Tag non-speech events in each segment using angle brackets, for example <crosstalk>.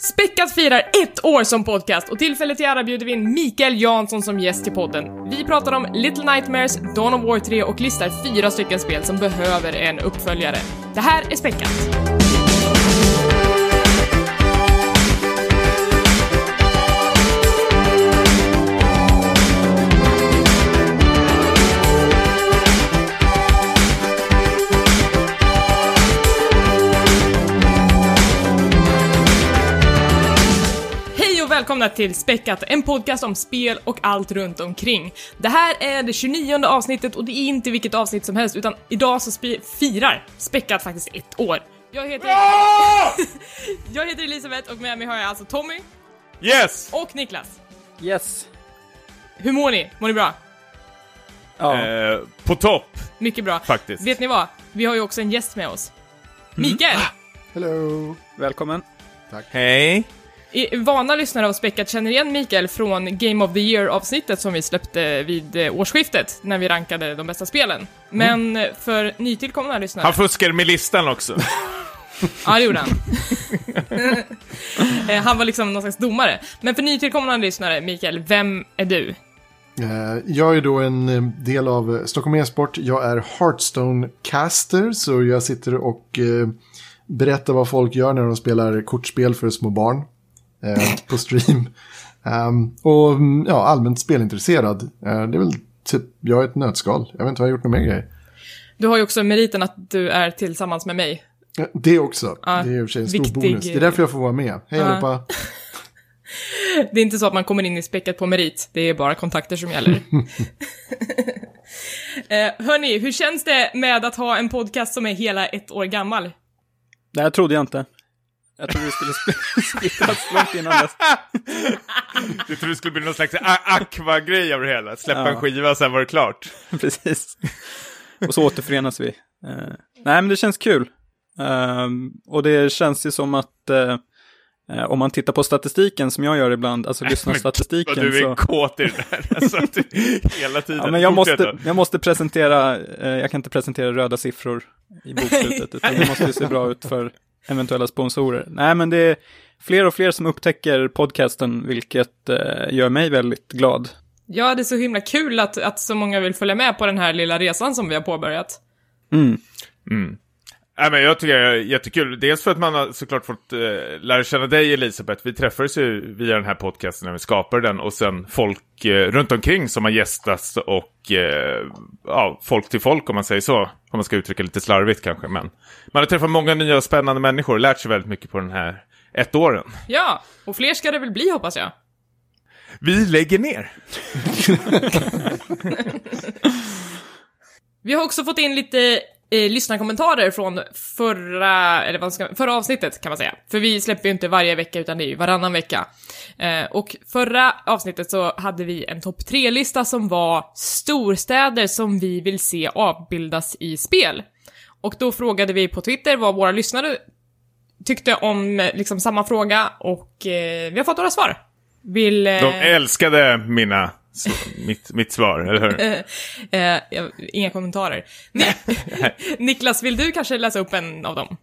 Späckat firar ett år som podcast och tillfället till ära bjuder vi in Mikael Jansson som gäst till podden. Vi pratar om Little Nightmares, Dawn of War 3 och listar fyra stycken spel som behöver en uppföljare. Det här är Späckat. Välkomna till Späckat, en podcast om spel och allt runt omkring. Det här är det 29 avsnittet och det är inte vilket avsnitt som helst utan idag så firar Späckat faktiskt ett år. Jag heter... <laughs> jag heter Elisabeth och med mig har jag alltså Tommy Yes! och Niklas. Yes. Hur mår ni? Mår ni bra? Ja. Eh, på topp, Mycket bra. faktiskt. Vet ni vad? Vi har ju också en gäst med oss. Mikael! Hello! Välkommen. Hej. I- Vana lyssnare av Späckat känner igen Mikael från Game of the Year-avsnittet som vi släppte vid eh, årsskiftet, när vi rankade de bästa spelen. Men eh, för nytillkomna lyssnare... Han fuskar med listan också. <laughs> Ja, det gjorde han. <laughs> Eh, han var liksom någon slags domare. Men för nytillkomna lyssnare, Mikael, vem är du? Jag är då en del av Stockholm e-sport. Jag är Hearthstone-caster, så jag sitter och berättar vad folk gör när de spelar kortspel för små barn eh, <laughs> på stream. Ehm, och mm, ja, allmänt spelintresserad. Eh, det är väl typ, jag är ett nötskal. Jag vet inte vad jag har gjort någon mer grej. Du har ju också meriten att du är tillsammans med mig. Det också. Ja, det är i och för sig en stor viktig- bonus. Det är därför jag får vara med. Hej Ja. allihopa! <laughs> Det är inte så att man kommer in i Späckat på merit, det är bara kontakter som gäller. <laughs> eh, hörni, hur känns det med att ha en podcast som är hela ett år gammal? Det här trodde jag inte. Jag trodde vi skulle sp- <laughs> splittras långt innan dess. Du tror det skulle bli någon slags aqua-grej av det hela. Släppa Ja. en skiva, sen var det klart. <laughs> Precis. Och så återförenas vi. Eh, nej, men det känns kul. Ehm, och det känns ju som att eh, om man tittar på statistiken som jag gör ibland, alltså <laughs> Vad lyssnarstatistiken, du är så... kåt i det där. Alltså, hela tiden. Ja, men jag måste, jag måste presentera, eh, jag kan inte presentera röda siffror i bokslutet, utan det måste ju se bra ut för eventuella sponsorer. Nej, men det är fler och fler som upptäcker podcasten, vilket eh, gör mig väldigt glad. Ja, det är så himla kul att, att så många vill följa med på den här lilla resan som vi har påbörjat. Mm. Nej, men jag tycker det är jättekul. Dels för att man har såklart fått eh, lära känna dig Elisabeth. Vi träffades ju via den här podcasten när vi skapade den och sen folk eh, runt omkring som har gästats och eh, ja, folk till folk om man säger så. Om man ska uttrycka lite slarvigt kanske. Men man har träffat många nya och spännande människor och lärt sig väldigt mycket på den här ett åren. Ja, och fler ska det väl bli hoppas jag. Vi lägger ner. <laughs> Vi har också fått in lite eh, lyssnarkommentarer från förra, eller vad ska, förra avsnittet kan man säga. För vi släpper ju inte varje vecka utan det är ju varannan vecka. Eh, och förra avsnittet så hade vi en topp tre-lista som var storstäder som vi vill se avbildas i spel. Och då frågade vi på Twitter vad våra lyssnare tyckte om eh, liksom samma fråga och eh, vi har fått några svar. Vill... Eh, De älskade mina, mitt, mitt svar, eller hur? <laughs> Eh, jag- inga kommentarer. Ni- <laughs> Niklas, vill du kanske läsa upp en av dem?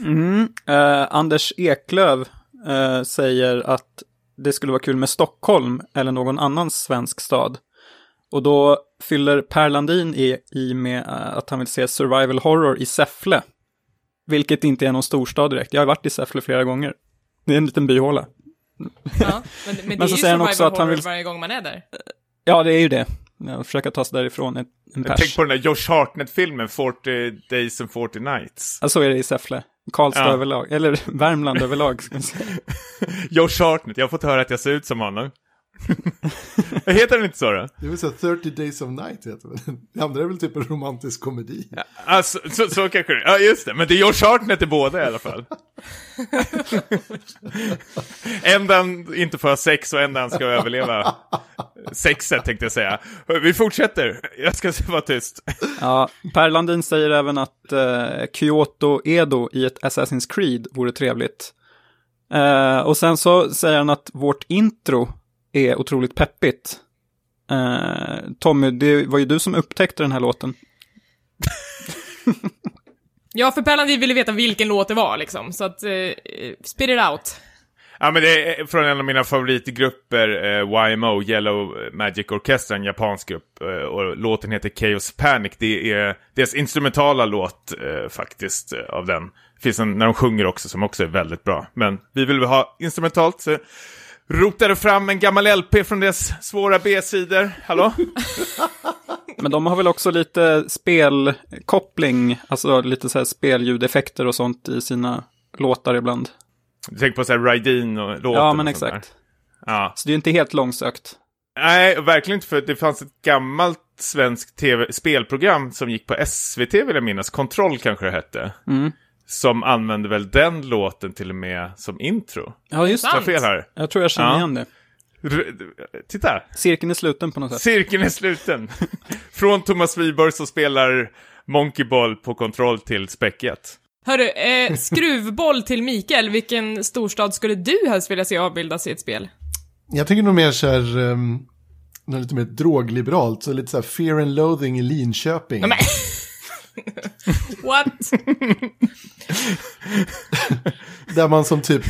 Mm. Eh, Anders Eklöv eh, säger att det skulle vara kul med Stockholm eller någon annan svensk stad. Och då fyller Per Landin i, i med eh, att han vill se survival horror i Säffle. Vilket inte är någon storstad direkt. Jag har varit i Säffle flera gånger. Det är en liten byhåla. Ja, men, <laughs> men det Men så är ju säger han survival också att han vill- varje gång man är där. Ja, det är ju det. Jag försöker ta sig därifrån en, en Tänk pers. på den där Josh Hartnett-filmen, 40 Days and 40 Nights. Ja, så är det i Säffle. Karlstad Ja. överlag, eller Värmland överlag. Ska man säga. <laughs> Josh Hartnett, jag har fått höra att jag ser ut som honom. <laughs> heter den inte så då? Det så här 30 Days of Night heter det. Det andra är väl typ en romantisk komedi. Alltså, så, så kanske det Ja, just det. Men det är Josh Hartnett i båda i alla fall. <laughs> en där han inte får ha sex och en där han ska överleva sexet, tänkte jag säga. Vi fortsätter. Jag ska vara tyst. Ja, Per Landin säger även att eh, Kyoto Edo i ett Assassin's Creed vore trevligt. Eh, och sen så säger han att vårt intro är otroligt peppigt. Eh, Tommy, det var ju du som upptäckte den här låten. <laughs> Ja, för Pärlan ville veta vilken låt det var liksom, så att... Eh, spit it out. Ja, men det är från en av mina favoritgrupper, eh, YMO, Yellow Magic Orchestra, en japansk grupp. Eh, och låten heter Chaos Panic. Det är deras instrumentala låt eh, faktiskt eh, av den. Det finns en när de sjunger också som också är väldigt bra. Men vi vill ha instrumentalt så rotade fram en gammal LP från deras svåra B-sidor. Hallå? <laughs> Men de har väl också lite spelkoppling, alltså lite så här spelljudeffekter och sånt i sina låtar ibland. Du tänker på så här Rydin och låten Ja, men och sånt där. exakt. Ja. Så det är inte helt långsökt. Nej, verkligen inte för det fanns ett gammalt svenskt TV spelprogram som gick på SVT vill jag minnas, Kontroll kanske det hette. Mm. Som använde väl den låten till och med som intro. Ja, just Jag har Sant. fel här. Jag tror jag känner Ja. igen det. R- Titta, Cirkeln är sluten på något sätt. cirkeln är sluten. <laughs> Från Thomas Wiborg som spelar Monkey Ball på Kontroll till Späcket. Hörru, eh, skruvboll till Mikael, vilken storstad skulle du helst vilja se avbildas i ett spel? Jag tänker nog mer så här, um, lite mer drogliberalt, så lite så här fear and loathing i Linköping. <laughs> What? Där man som typ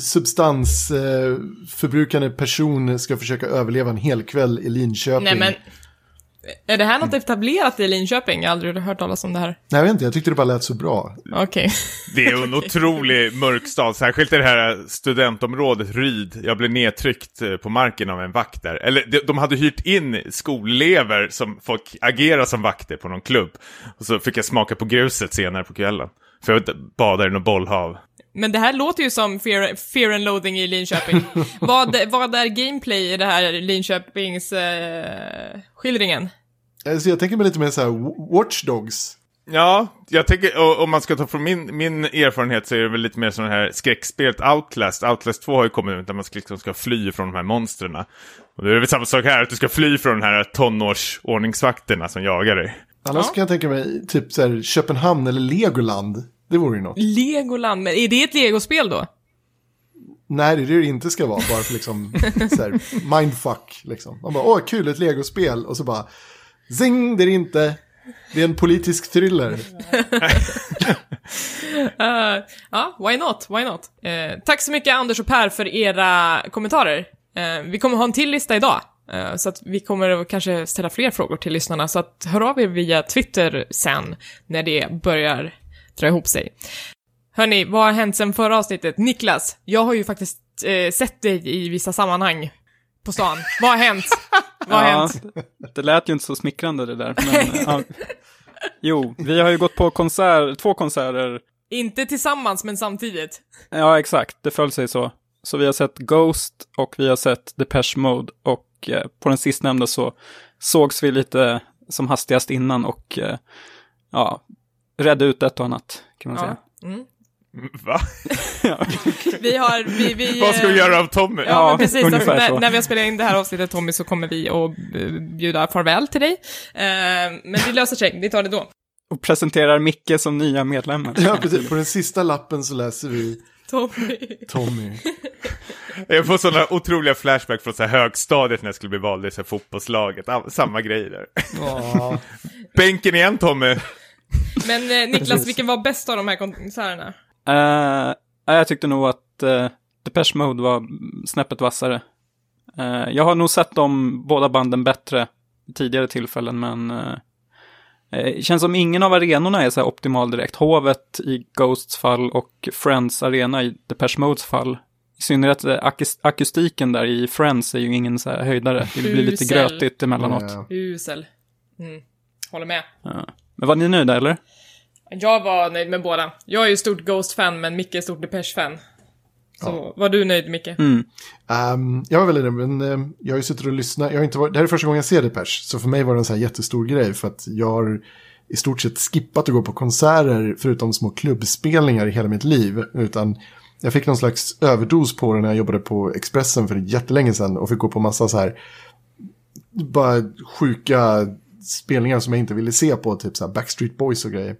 substansförbrukande person ska försöka överleva en hel kväll i Linköping. Nej men... Är det här något etablerat i Linköping? Jag har aldrig hört talas om det här. Nej, jag vet inte, jag tyckte det bara lät så bra. Okej. Det är en otrolig mörk stad, särskilt i det här studentområdet Ryd. Jag blev nedtryckt eh, på marken av en vakt där. Eller de- de hade hyrt in skolelever som fick agera som vakter på någon klubb. Och så fick jag smaka på gruset senare på kvällen. För jag badade i något bollhav. Men det här låter ju som Fear, fear and Loathing i Linköping. <laughs> vad, vad är gameplay i det här Linköpings eh, skildringen? Alltså, jag tänker mig lite mer så här Watch Dogs. Ja, jag tänker, och- om man ska ta från min, min erfarenhet så är det väl lite mer sån här skräckspelet Outlast. Outlast 2 har ju kommit ut där man ska, liksom ska fly från de här monstren. Och det är väl samma sak här, att du ska fly från de här tonårsordningsvakterna som jagar dig. Annars Ja. kan jag tänka mig typ så här Köpenhamn eller Legoland. Det vore ju något. Legoland, men är det ett legospel då? Nej, det är det det inte ska vara. Bara för liksom, <laughs> så här, mindfuck liksom. Man bara, åh, kul, ett legospel. Och så bara, zing, det är det inte. Det är en politisk thriller. Eh, <laughs> ja, why not? Why not? Eh, tack så mycket Anders och Per för era kommentarer. Eh, vi kommer ha en till lista idag. eh, så att vi kommer att kanske ställa fler frågor till lyssnarna, så att hör av er via Twitter sen, när det börjar dra ihop sig. Hörni, vad har hänt sen förra avsnittet? Niklas, jag har ju faktiskt eh, sett dig i vissa sammanhang på stan. Vad har hänt? <laughs> Vad har ja, hänt? det lät ju inte så smickrande det där. Men, <laughs> ja. Jo, vi har ju gått på konsert, två konserter. Inte tillsammans, men samtidigt. Ja, exakt. Det föll sig så. Så vi har sett Ghost och vi har sett Depeche Mode. Och eh, på den sistnämnda så sågs vi lite som hastigast innan och eh, ja, redde ut ett och annat kan man säga. Ja. Mm. Va? <laughs> Vi har, vi, vi, <laughs> Vad ska vi eh, göra av Tommy? Ja, Ja, precis. Alltså, när, när vi har spelat in det här avsnittet Tommy så kommer vi att bjuda farväl till dig. Eh, men det löser sig, vi tar det då. Och presenterar Micke som nya medlemmar. Ja, precis. På den sista lappen så läser vi Tommy. Tommy. <laughs> Jag får sådana otroliga flashback från så här högstadiet när jag skulle bli vald i så här fotbollslaget. Samma grej där. Bänken igen Tommy. Men eh, Niklas, vilken var bäst av de här konserterna? Uh, jag tyckte nog att uh, Depeche Mode var snäppet vassare. Eh, jag har nog sett de båda banden bättre tidigare tillfällen, men uh, det känns som ingen av arenorna är så här optimal direkt. Hovet i Ghosts fall och Friends Arena i Depeche Modes fall. I synnerhet akus- akustiken där i Friends är ju ingen så här höjdare. Det blir lite grötigt emellanåt. ja. Usel. Mm. Håller med. Ja. Men var ni nöjda eller? Jag var nöjd med båda. Jag är ju stort Ghost-fan, men Micke är stort Depeche-fan. Så var du nöjd, Micke? Mm. Ehm, jag var väldigt nöjd, men ehm, jag har ju suttit och lyssnat. Jag har inte varit, det här är första gången jag ser Depeche, så för mig var det en så här jättestor grej. För att jag har i stort sett skippat att gå på konserter, förutom små klubbspelningar i hela mitt liv. Utan jag fick någon slags överdos på det när jag jobbade på Expressen för jättelänge sedan. Och fick gå på massa så här, bara sjuka spelningar som jag inte ville se på, typ så Backstreet Boys och grejer.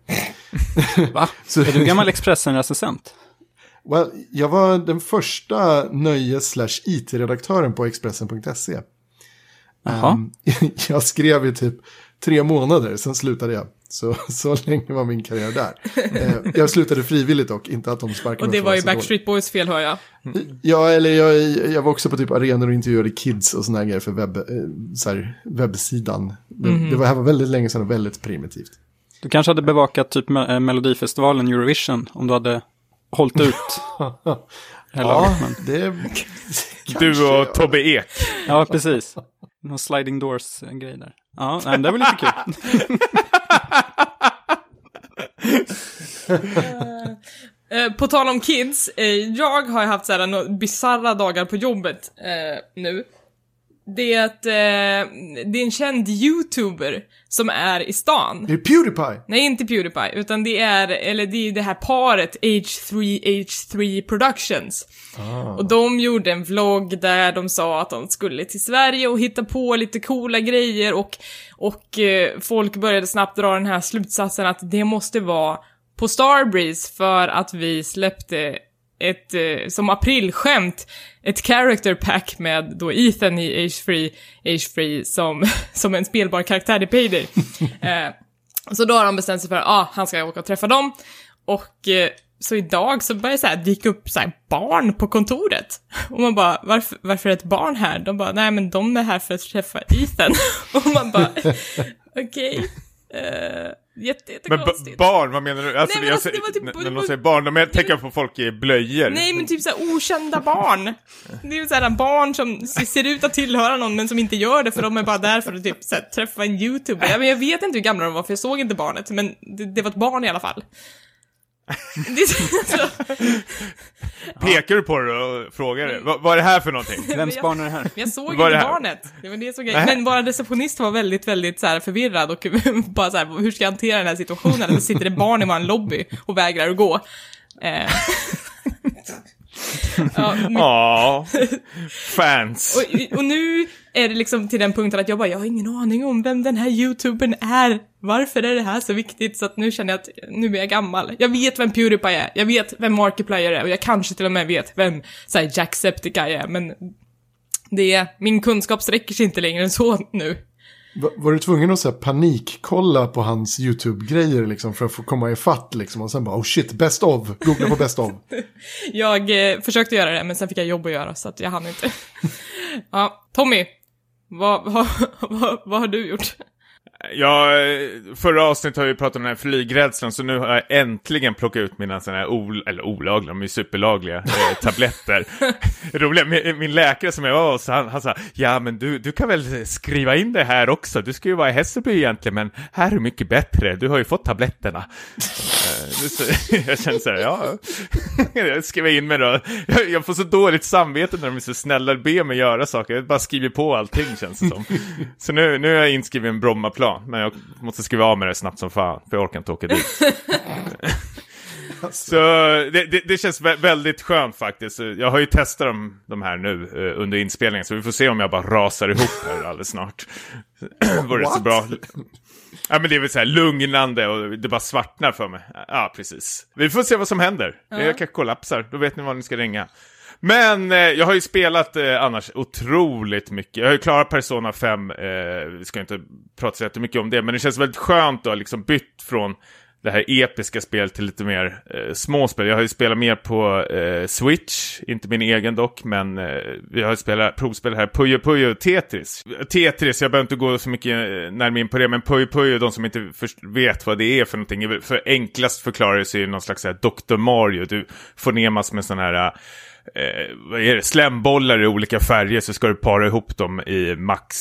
<laughs> Va? <laughs> Så- Är du gammal Expressen-recensent? Well, jag var den första nöjes slash it-redaktören på Expressen.se. Um, <laughs> jag skrev i typ tre månader, sen slutade jag. Så, <laughs> så länge var min karriär där. Eh, jag slutade frivilligt dock, inte att de sparkade Och mig det för var ju Backstreet Boys fel hör jag. Ja, eller jag, jag var också på typ arenor och intervjuade kids och sådana grejer för webb, eh, så här, webbsidan. Det, Mhm. det var, här var väldigt länge sedan och väldigt primitivt. Du kanske hade bevakat typ eh, Melodifestivalen, Eurovision, om du hade hållit ut <laughs> Ja, det... <laughs> Du och Tobbe Ek. Ja, precis. Någon sliding doors-grej där. Ja, nej, men det var lite kul. Eh, eh, på tal om kids, eh, jag har ju haft såhär några bisarra dagar på jobbet eh, nu. Det är att eh, det är en känd youtuber som är i stan. Det är Pewdiepie! Nej, inte Pewdiepie, utan det är, eller det är det här paret H3H3 Productions. Och de gjorde en vlogg där de sa att de skulle till Sverige och hitta på lite coola grejer och, och eh, folk började snabbt dra den här slutsatsen att det måste vara på Starbreeze för att vi släppte ett, eh, som aprilskämt, ett character pack med då Ethan i Age Free, Age Free som, <laughs> som en spelbar karaktär i Payday. <laughs> eh, så då har de bestämt sig för att ah, han ska åka och träffa dem. Och eh, så idag så börjar det så här dyka upp så här barn på kontoret. <laughs> Och man bara, varför, varför är ett barn här? De bara, nej men de är här för att träffa Ethan. Och man bara, okej. Okay. Jätte, Men jättekonstigt. b- barn, vad menar du? Alltså, Nej, men jag alltså, säger- det var typ- när var- säger barn, de tänker på folk i blöjor. Nej, men typ såhär okända barn. Det är såhär barn som ser ut att tillhöra någon men som inte gör det för de är bara där för att typ såhär, träffa en youtuber. Ja, men jag vet inte hur gamla de var för jag såg inte barnet, men det, det var ett barn i alla fall. Så, <laughs> Pekar du på det och frågar det? Vad, vad är det här för någonting? <laughs> Vems barn är det här? <laughs> jag såg inte barnet. Var det grejen. Men vår receptionist var väldigt, väldigt så här förvirrad och bara så här, hur ska jag hantera den här situationen? Det sitter det barn i vår lobby och vägrar att gå. Eh. ja, men- Ja, fans. Och, och nu är det liksom till den punkten att jag bara, jag har ingen aning om vem den här youtubern är. Varför är det här så viktigt? Så att nu känner jag att nu är jag gammal. Jag vet vem Pewdiepie är, jag vet vem Markiplier är och jag kanske till och med vet vem så här, Jacksepticeye är, men det, min kunskap sträcker sig inte längre än så nu. Va- Var du tvungen att så här, panikkolla på hans YouTube-grejer liksom, för att få komma ifatt liksom, och sen bara oh shit, best of, googla på best of. <laughs> Jag eh, försökte göra det, men sen fick jag jobb att göra så att jag hann inte. <laughs> ja, Tommy, vad, vad, <laughs> vad, vad har du gjort? Ja, förra avsnittet har vi pratat om den här flygrädslan, så nu har jag äntligen plockat ut mina sådana här, ol eller olagliga, de är superlagliga, eh, <laughs> tabletter. Roliga, min, min läkare som jag var hos, han, han sa, ja men du, du kan väl skriva in det här också, du ska ju vara i Hässelby egentligen, men här är mycket bättre, du har ju fått tabletterna. Eh, <laughs> jag känner så här, ja, <laughs> jag skriver in mig då. Jag, jag får så dåligt samvete när de är så snälla och ber mig göra saker, jag bara skriver på allting känns det som. Så nu, nu är jag i en Brommaplan, men jag måste skriva av med det snabbt som fan, för jag orkar inte åka dit. <laughs> Så det, det, det känns vä- väldigt skönt faktiskt. Jag har ju testat dem, de här nu eh, under inspelningen, så vi får se om jag bara rasar ihop här alldeles snart. <clears throat> Vore det så bra. Ja men det är väl så här lugnande och det bara svartnar för mig. Ja, precis. Vi får se vad som händer. Jag kanske kollapsar, då vet ni vad ni ska ringa. Men eh, jag har ju spelat eh, annars otroligt mycket. Jag har ju klarat Persona 5, eh, vi ska inte prata så jättemycket om det, men det känns väldigt skönt att ha liksom bytt från det här episka spelet till lite mer eh, småspel. Jag har ju spelat mer på eh, Switch, inte min egen dock, men eh, vi har ju spelat provspel här, Puyo Puyo och Tetris. Tetris, jag behöver inte gå så mycket eh, närmare in på det, men Puyo Puyo, de som inte först vet vad det är för någonting, för enklast förklarar så är det någon slags här Dr. Mario. Du får ner massor med sådana här eh, eh, slembollar i olika färger så ska du para ihop dem i max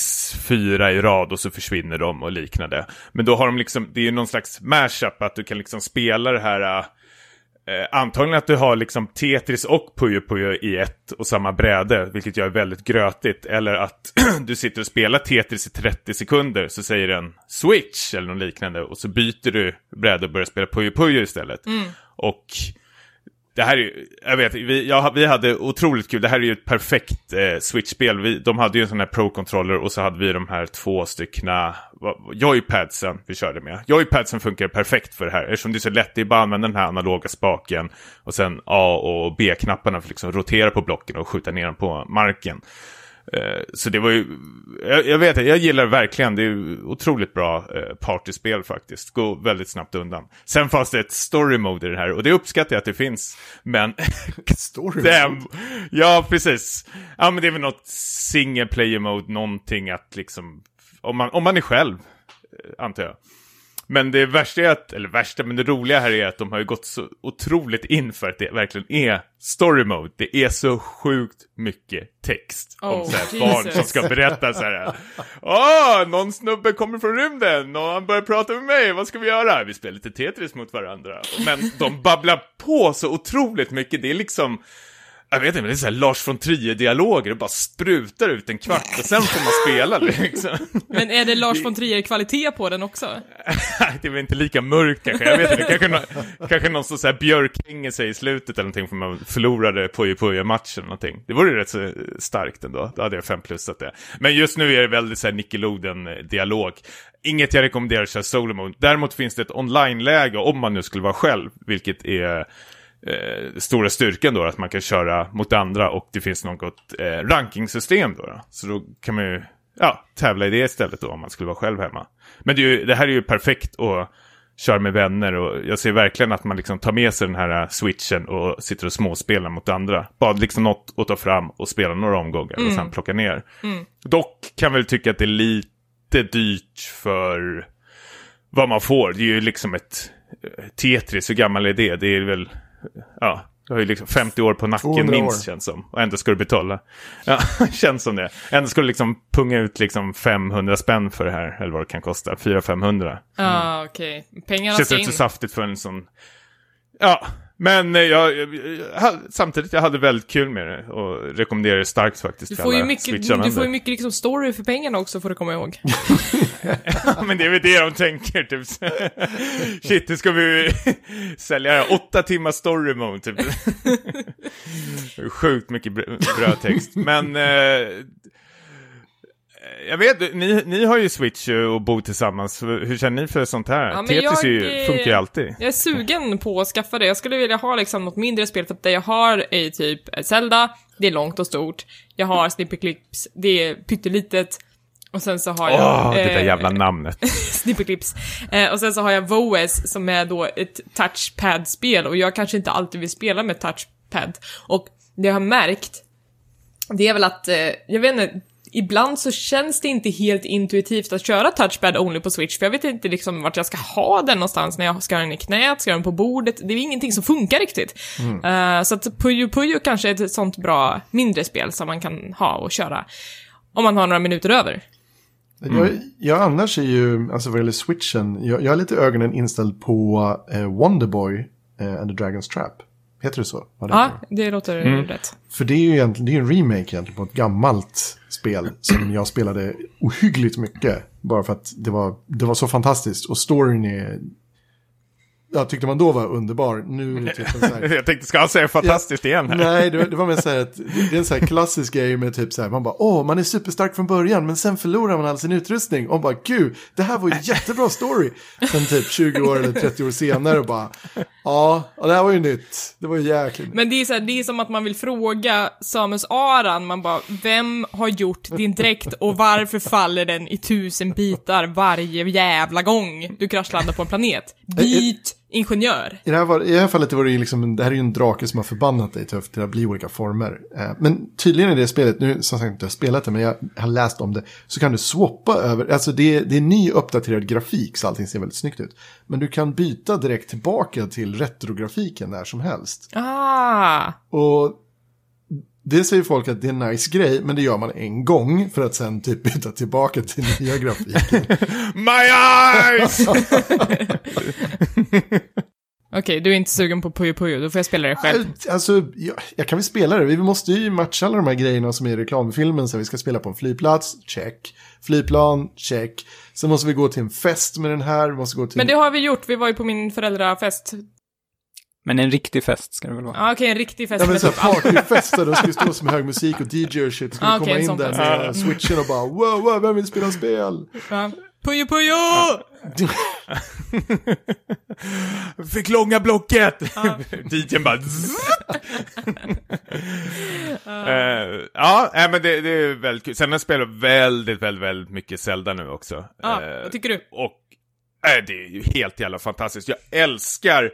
fyra i rad och så försvinner de och liknande. Men då har de liksom, det är ju någon slags mashup att du kan liksom spela det här eh, antagligen att du har liksom Tetris och Puyo Puyo i ett och samma bräde, vilket gör väldigt grötigt. Eller att <clears throat> du sitter och spelar Tetris i 30 sekunder, så säger den switch eller något liknande och så byter du bräde och börjar spela Puyo Puyo istället. Och det här är ju, jag vet, vi, jag, vi hade otroligt kul. Det här är ju ett perfekt eh, Switch-spel. Vi, de hade ju en sån här Pro-controller och så hade vi de här två styckna joypadsen vi körde med. Joypadsen funkar perfekt för det här eftersom det är så lätt. Det är bara att använda den här analoga spaken och sen A och B-knapparna för att liksom rotera på blocken och skjuta ner dem på marken. Eh, så det var ju, jag, jag vet jag gillar det verkligen, det är otroligt bra eh, partyspel faktiskt. Går väldigt snabbt undan. Sen fanns det ett story mode i det här och det uppskattar jag att det finns. Men... <laughs> Story Damn. Ja, precis. Ja, men det är väl något single player mode, någonting att liksom, om man, om man är själv, eh, antar jag. Men det värsta är att, eller värsta, men det roliga här är att de har ju gått så otroligt in för att det verkligen är story mode. Det är så sjukt mycket text om Oh, så här Jesus. barn som ska berätta så här. Åh, någon snubbe kommer från rymden och han börjar prata med mig, vad ska vi göra? Vi spelar lite Tetris mot varandra. Men de babblar på så otroligt mycket, det är liksom jag vet inte, men det är så här Lars von Trier-dialoger, det bara sprutar ut en kvart och sen får man spela liksom. Men är det Lars von Trier-kvalitet på den också? <laughs> det är väl inte lika mörkt kanske, jag vet inte, kanske, nå- kanske någon som så här björkhänger sig i slutet eller någonting för man förlorade Puyo Puyo-matchen eller någonting. Det vore ju rätt så starkt ändå, då hade jag fem plussat det. Men just nu är det väldigt så här Nickelodeon-dialog. Inget jag rekommenderar att köra solo mode. Däremot finns det ett online-läge om man nu skulle vara själv, vilket är eh, stora styrkan då, att man kan köra mot andra och det finns något eh, rankingsystem då, då. Så då kan man ju ja, tävla i det istället då om man skulle vara själv hemma. Men det, ju, det här är ju perfekt att köra med vänner och jag ser verkligen att man liksom tar med sig den här eh, switchen och sitter och småspelar mot andra. Bara liksom något att ta fram och spela några omgångar och sen plocka ner. Dock kan väl tycka att det är lite dyrt för vad man får. Det är ju liksom ett eh, Tetris, hur gammal är det? Det är väl, ja, du har ju liksom 50 år på nacken 200 år. minst känns som. Och ändå ska du betala. Ja, <laughs> känns som det. Ändå ska du liksom punga ut liksom 500 spänn för det här, eller vad det kan kosta. 400-500. Ja, okej. Pengarna Känns ska rätt in. så saftigt för en sån... Ja, men eh, jag, jag, jag, samtidigt jag hade väldigt kul med det och rekommenderar det starkt faktiskt. Du får, ju mycket, du får ju mycket liksom story för pengarna också, får du komma ihåg. Ja, <laughs> men det är väl det de tänker, typ. <laughs> Shit, nu ska vi <laughs> sälja åtta timmar story mode, typ. Sjukt mycket br- brödtext. Men, eh, jag vet, ni, ni har ju Switch och bor tillsammans. Hur känner ni för sånt här? Ja, Tetris jag, ju, eh, funkar ju alltid. Jag är sugen på att skaffa det. Jag skulle vilja ha liksom något mindre spel, för att det jag har är typ Zelda, det är långt och stort. Jag har Snipperclips, det är pyttelitet. Och sen så har jag... Åh, det där eh, jävla namnet. <laughs> Snipperclips. Eh, och sen så har jag VOS som är då ett touchpad-spel och jag kanske inte alltid vill spela med touchpad. Och det jag har märkt, det är väl att, eh, jag vet inte, ibland så känns det inte helt intuitivt att köra touchpad only på Switch, för jag vet inte liksom vart jag ska ha den någonstans, när jag ska ha den i knät, ska ha den på bordet, det är ingenting som funkar riktigt. Eh, så att Puyo Puyo kanske är ett sånt bra mindre spel som man kan ha och köra om man har några minuter över. Jag, jag annars är ju, alltså vad gäller switchen, jag, jag har lite ögonen inställd på eh, Wonderboy eh, and the Dragon's Trap. Heter det så? Det Ja, det låter rätt. För det är ju egentligen det är en remake egentligen på ett gammalt spel som jag spelade ohyggligt mycket. Bara för att det var, det var så fantastiskt och storyn är... Ja, tyckte man då var underbar. Nu är det typ så här... <laughs> jag tänkte, ska han säga fantastiskt igen här? Nej, det var, det var mer så här att det är en så här klassisk grej med typ så här, man bara åh, man är superstark från början, men sen förlorar man all sin utrustning. Och bara gud, det här var ju <laughs> jättebra story. Sen typ 20 år eller 30 år senare och bara, ja, och det här var ju nytt. Det var ju jäkligt. Men det är, så här, det är som att man vill fråga Samus Aran, man bara, vem har gjort din dräkt och varför faller den i tusen bitar varje jävla gång du kraschlandar på en planet? Byt ingenjör. I det, här var, I det här fallet var det liksom, det här är ju en drake som har förbannat dig till, att bli olika former. Eh, men tydligen i det spelet, nu som sagt inte jag har spelat det, men jag har läst om det, så kan du swappa över, alltså det, det är ny uppdaterad grafik, så allting ser väldigt snyggt ut. Men du kan byta direkt tillbaka till retrografiken när som helst. Ah, Och det säger folk att det är en nice grej, men det gör man en gång för att sen typ byta tillbaka till nya <laughs> grafiken. My eyes! <laughs> okej, du är inte sugen på Puyo Puyo, då får jag spela det själv. Alltså, jag, jag kan väl spela det. Vi måste ju matcha alla de här grejerna som är i reklamfilmen. Så vi ska spela på en flygplats, check. Flygplan, check. Sen måste vi gå till en fest med den här. Vi måste gå till... Men det har vi gjort, vi var ju på min föräldrafest. Men en riktig fest ska det väl vara. Ah, okej, en riktig fest Ja men så partyfest där, ska vi stå som hög musik och DJ och shit. Ska Ah, okej, komma in där med switchen och bara wow, wow, vem vill spela spel? Ja. Puyo puyo! <laughs> Fick långa blocket! <laughs> DJn bara... <laughs> Eh, ja, men det, det är väldigt kul. Sen har jag spelat väldigt, väldigt, väldigt mycket Zelda nu också. Ja, Eh, vad tycker du? Och äh, det är ju helt jävla fantastiskt. Jag älskar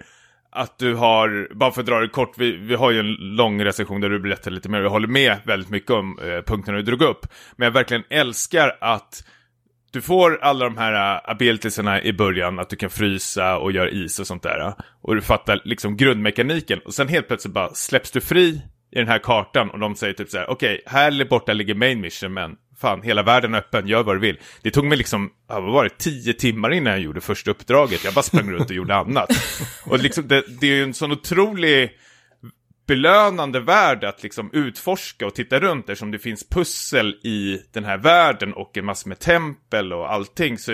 att du har, bara för att dra det kort, vi, vi har ju en lång recension där du berättar lite mer, jag håller med väldigt mycket om eh, punkterna du drog upp. Men jag verkligen älskar att du får alla de här uh, abilitiesarna i början, att du kan frysa och göra is och sånt där. uh, Och du fattar liksom grundmekaniken. Och sen helt plötsligt bara släpps du fri i den här kartan och de säger typ så här: okej, här borta ligger main mission, men fan, hela världen är öppen, gör vad du vill. Det tog mig liksom, vad var det, tio timmar innan jag gjorde första uppdraget. Jag bara sprang runt och gjorde annat. <laughs> Och liksom, det, det är ju en sån otrolig belönande värld att liksom utforska och titta runt eftersom det finns pussel i den här världen och en massa med tempel och allting. Så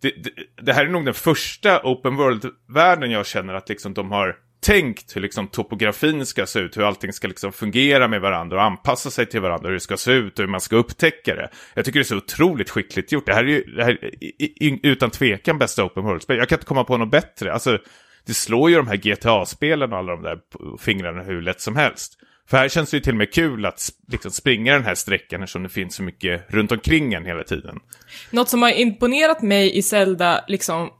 det, det, det här är nog den första open world-världen jag känner att liksom de har tänkt hur liksom topografin ska se ut, hur allting ska liksom fungera med varandra och anpassa sig till varandra, hur det ska se ut och hur man ska upptäcka det. Jag tycker det är så otroligt skickligt gjort. Det här är ju det här är utan tvekan bästa open world-spel. Jag kan inte komma på något bättre. Alltså, det slår ju de här GTA-spelen och alla de där fingrarna hur lätt som helst. För här känns det ju till och med kul att liksom springa den här sträckan eftersom det finns så mycket runt omkring en hela tiden. Något som har imponerat mig i Zelda, liksom,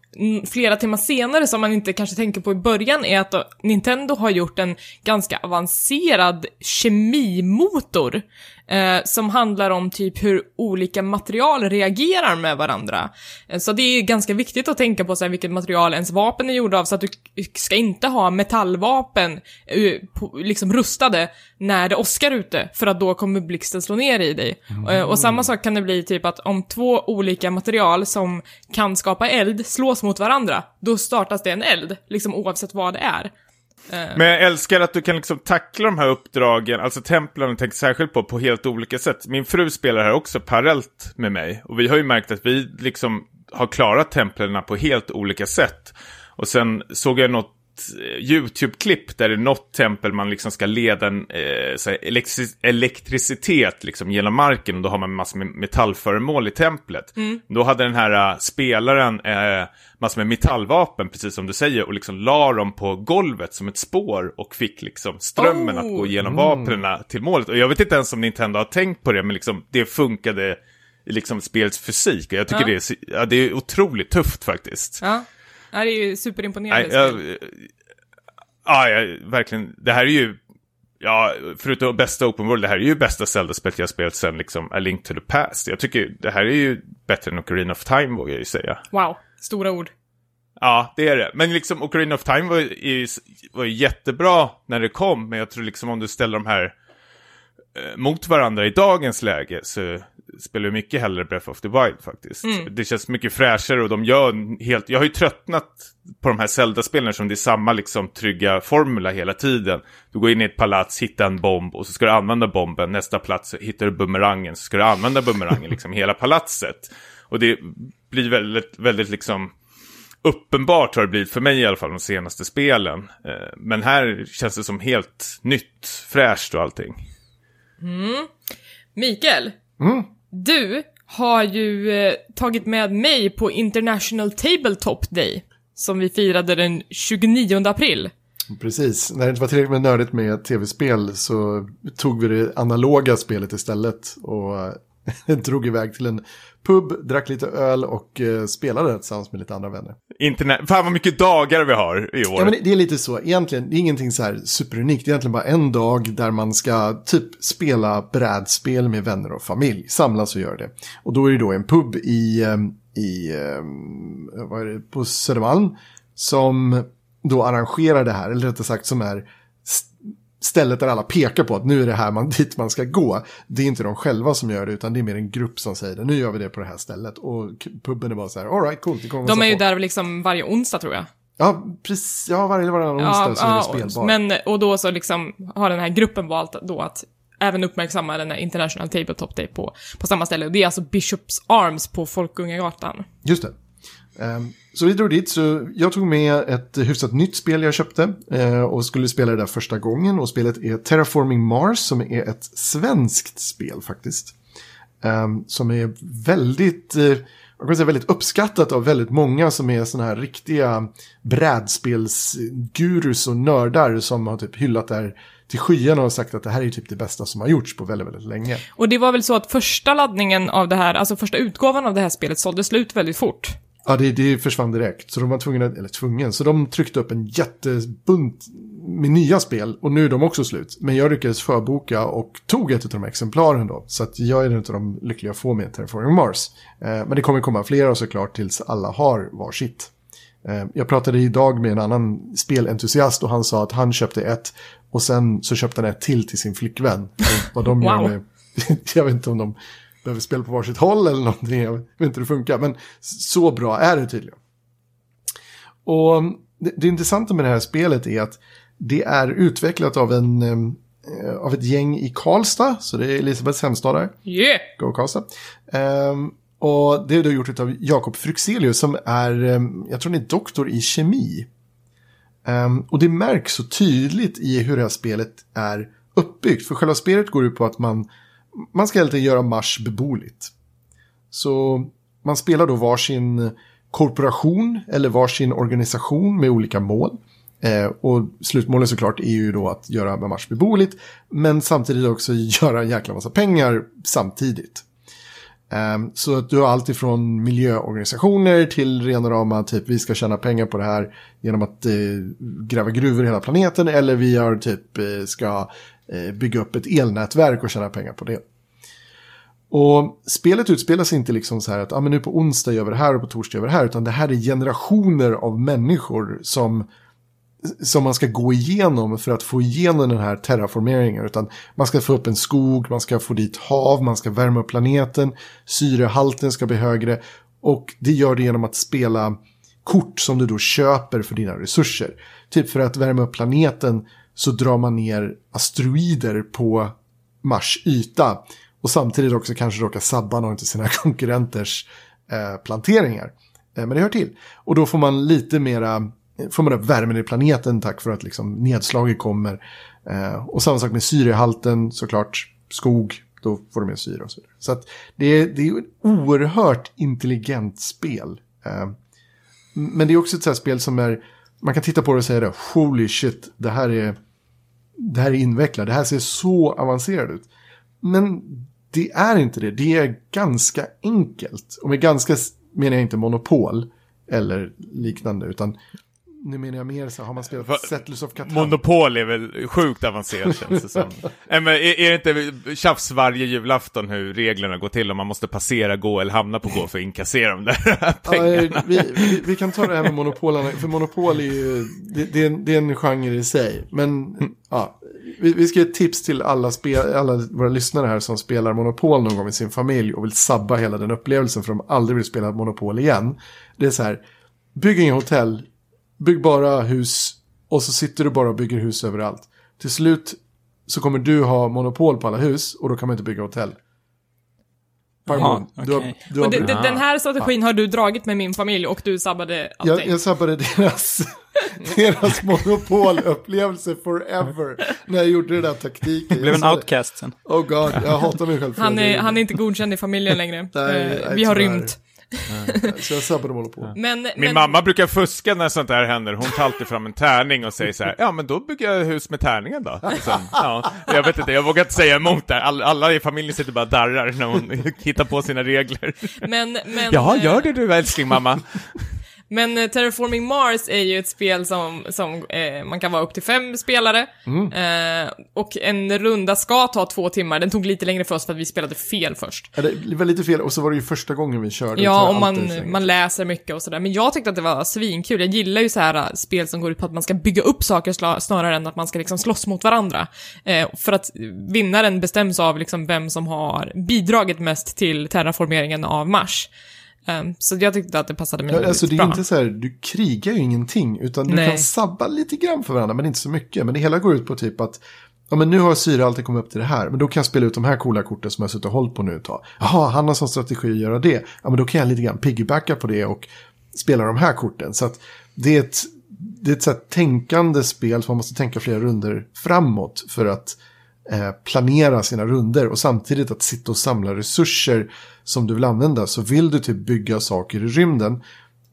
flera timmar senare som man inte kanske tänker på i början är att Nintendo har gjort en ganska avancerad kemimotor eh, som handlar om typ hur olika material reagerar med varandra. Eh, så det är ganska viktigt att tänka på så här, vilket material ens vapen är gjorda av så att du ska inte ha metallvapen eh, på, liksom rustade när det åskar ute för att då kommer blixten slå ner i dig. Eh, och samma sak kan det bli typ att om två olika material som kan skapa eld slås mot varandra, då startas det en eld, liksom oavsett vad det är. Eh. Men jag älskar att du kan liksom tackla de här uppdragen, alltså templen tänker särskilt på, på helt olika sätt. Min fru spelar här också parallellt med mig. Och vi har ju märkt att vi liksom har klarat templen på helt olika sätt. Och sen såg jag något eh, YouTube-klipp där det är något tempel man liksom ska leda en eh, elektri- elektricitet liksom genom marken och då har man massor med metallföremål i templet. Då hade den här eh, spelaren eh, massor med metallvapen, precis som du säger, och liksom la dem på golvet som ett spår och fick liksom strömmen Oh. att gå igenom vapnen till målet. Och jag vet inte ens om Nintendo har tänkt på det, men liksom det funkade i liksom spelets fysik. Och jag tycker Ja. det, är, ja, det är otroligt tufft faktiskt. Ja, ja det är ju superimponerande Nej, ja, jag, verkligen. Det här är ju, ja, förutom bästa Open World, det här är ju bästa Zelda-spelet jag spelat sen liksom A Link to the Past. Jag tycker det här är ju bättre än Ocarina of Time vågar jag ju säga. Wow, stora ord. Ja, det är det. Men liksom Ocarina of Time var ju, var ju jättebra när det kom, men jag tror liksom om du ställer de här mot varandra i dagens läge så spelar jag mycket hellre Breath of the Wild faktiskt. Det känns mycket fräschare och de gör helt... Jag har ju tröttnat på de här Zelda-spelen som det är samma liksom trygga formula hela tiden. Du går in i ett palats, hittar en bomb och så ska du använda bomben. Nästa plats hittar du bumerangen, så ska du använda bumerangen liksom hela palatset. Och det blir väldigt, väldigt liksom uppenbart har det blivit för mig i alla fall de senaste spelen. Eh, Men här känns det som helt nytt, fräscht och allting. Mikael, du har ju eh, tagit med mig på International Tabletop Day, som vi firade den 29 april. Precis, när det inte var tillräckligt med nördigt med tv-spel så tog vi det analoga spelet istället och eh, <laughs> drog iväg till en pub, drack lite öl och eh, spelade tillsammans med lite andra vänner. Internet, fan vad mycket dagar vi har i år. Ja, men det- det är lite så. Egentligen, det är ingenting så här superunikt. Det är egentligen bara en dag där man ska typ spela brädspel med vänner och familj. Samlas och göra det. Och då är det då en pub i, ehm, i ehm, vad är det, på Södermalm som då arrangerar det här, eller rättare sagt som är stället där alla pekar på att nu är det här man, <laughs> dit man ska gå. Det är inte de själva som gör det, utan det är mer en grupp som säger det. Nu gör vi det på det här stället. Och puben är bara så här, all right, coolt, det kommer De är ju folk." där liksom varje onsdag tror jag. Ja, precis. Ja, varje varannan onsdag så är det spelbar. men, och då så liksom har den här gruppen valt då att även uppmärksamma den här International Tabletop Day på, på samma ställe. Och det är alltså Bishops Arms på Folkungagatan. Just det. Ehm, så vi drog dit, så jag tog med ett hyfsat nytt spel jag köpte eh, och skulle spela det där första gången. Och spelet är Terraforming Mars som är ett svenskt spel faktiskt. Ehm, som är väldigt, eh, jag kan säga väldigt uppskattat av väldigt många som är sådana här riktiga brädspelsgurus och nördar som har typ hyllat det här till skyarna och sagt att det här är typ det bästa som har gjorts på väldigt, väldigt länge. Och det var väl så att första laddningen av det här, alltså första utgåvan av det här spelet sålde slut väldigt fort. Ja, det, det försvann direkt. Så de var tvungna, eller tvungen, så de tryckte upp en jättebunt med nya spel och nu är de också slut. Men jag lyckades förboka och tog ett av de exemplaren då. Så att jag är en av de lyckliga få med Terraforming Mars. Eh, men det kommer komma flera såklart tills alla har varsitt. Eh, jag pratade idag med en annan spelentusiast och han sa att han köpte ett och sen så köpte han ett till till sin flickvän. Vad de gör Wow. med, <laughs> jag vet inte om de behöver spela på varsitt håll eller någonting, jag vet inte hur det funkar. Men så bra är det tydligen. Och det, det intressanta med det här spelet är att det är utvecklat av, en, eh, av ett gäng i Karlstad, så det är Elisabeths hemstad där. Yeah! Go Karlstad. Ehm, och det är då gjort av Jakob Fryxelius som är, ehm, jag tror han är doktor i kemi. Ehm, och det märks så tydligt i hur det här spelet är uppbyggt. För själva spelet går ut på att man, man ska helt enkelt göra Mars beboeligt. Så man spelar då varsin korporation eller varsin organisation med olika mål. Eh, och slutmålet såklart är ju då att göra Mars beboeligt. Men samtidigt också <laughs> göra en jäkla massa pengar samtidigt. Eh, Så att du har allt ifrån miljöorganisationer till rena rama typ vi ska tjäna pengar på det här genom att eh, gräva gruvor i hela planeten eller vi har typ eh, ska Eh, bygga upp ett elnätverk och tjäna pengar på det. Och spelet utspelar sig inte liksom så här att ah, men nu på onsdag gör vi det här och på torsdag gör vi det här utan det här är generationer av människor som som man ska gå igenom för att få igenom den här terraformeringen. Utan man ska få upp en skog, man ska få dit hav, man ska värma upp planeten, syrehalten ska bli högre. Och det gör det genom att spela kort som du då köper för dina resurser. Typ för att värma upp planeten så drar man ner asteroider på Mars yta. Och samtidigt också kanske råkar sabba någon av sina <laughs> konkurrenters eh, planteringar. Eh, men det hör till. Och då får man lite mera eh, får man upp värmen i planeten tack för att liksom nedslaget kommer. Eh, och samma sak med syrehalten såklart. Skog, då får du mer syre och så vidare. Så att det, är, det är ett oerhört intelligent spel. Eh, men det är också ett sånt här spel som är, man kan titta på det och säga det, holy shit, det här är, det här är invecklat, det här ser så avancerat ut. Men det är inte det, det är ganska enkelt. Och med ganska menar jag inte monopol eller liknande, utan nu menar jag mer så har man spelat Va- Settlers of Catan? Monopol är väl sjukt avancerat känns det som. <laughs> Nej, men är, är det inte tjafs varje julafton hur reglerna går till om man måste passera gå eller hamna på gå för att inkassera de där <laughs> Ja, pengarna? vi, vi, vi kan ta det här med monopolen, för monopol är ju, det, det, är, en, det är en genre i sig. Men ja, vi, vi ska ge ett tips till alla, spel, alla våra lyssnare här som spelar monopol någon gång med sin familj och vill sabba hela den upplevelsen för de aldrig vill spela monopol igen. Det är så här, bygg inga hotell, bygg bara hus och så sitter du bara och bygger hus överallt. Till slut så kommer du ha monopol på alla hus och då kan man inte bygga hotell. Pardon. Du har- okej. du har- det, det, den här strategin har du dragit med min familj och du sabbade Jag, allting. jag sabbade deras, <laughs> deras monopolupplevelse forever när jag gjorde den där taktiken. Det blev en Jag outcast sen. Oh god, jag hatar mig själv han, är, han är inte godkänd i familjen längre. Nej, Eh, nej, vi har tyvärr. rymt. Så jag sabbade monopol. Men, Min men, mamma brukar fuska när sånt där händer. Hon tar alltid fram en tärning och säger så här, ja men då bygger jag hus med tärningen då. Sen, ja, jag vet inte, jag vågar inte säga emot där. All, alla i familjen sitter bara och darrar när hon hittar på sina regler. men, men, Ja, eh, gör det du älskling mamma. Men eh, Terraforming Mars är ju ett spel som, som eh, man kan vara upp till fem spelare. Mm. Eh, och en runda ska ta två timmar. Den tog lite längre för oss för att vi spelade fel först. Ja, det var lite fel och så var det ju första gången vi körde. Ja, och man, man läser mycket och sådär. Men jag tyckte att det var svinkul. Jag gillar ju så här äh, spel som går ut på att man ska bygga upp saker snarare än att man ska liksom slåss mot varandra. Eh, för att vinnaren bestäms av liksom vem som har bidragit mest till terraformeringen av Mars. Eh, så jag tyckte att det passade mig Ja, alltså det är bra. inte så här, du krigar ju ingenting, utan du Nej. kan sabba lite grann för varandra, men inte så mycket. Men det hela går ut på typ att, ja men nu har syre alltid kommit upp till det här, men då kan jag spela ut de här coola korten som jag suttit och hållit på nu ett tag. Jaha, han har som strategi att göra det. Ja, men då kan jag lite grann piggybacka på det och spela de här korten. Så att det är ett, det är ett så tänkande spel som man måste tänka flera runder framåt för att Eh, planera sina runder och samtidigt att sitta och samla resurser som du vill använda. Så vill du typ bygga saker i rymden,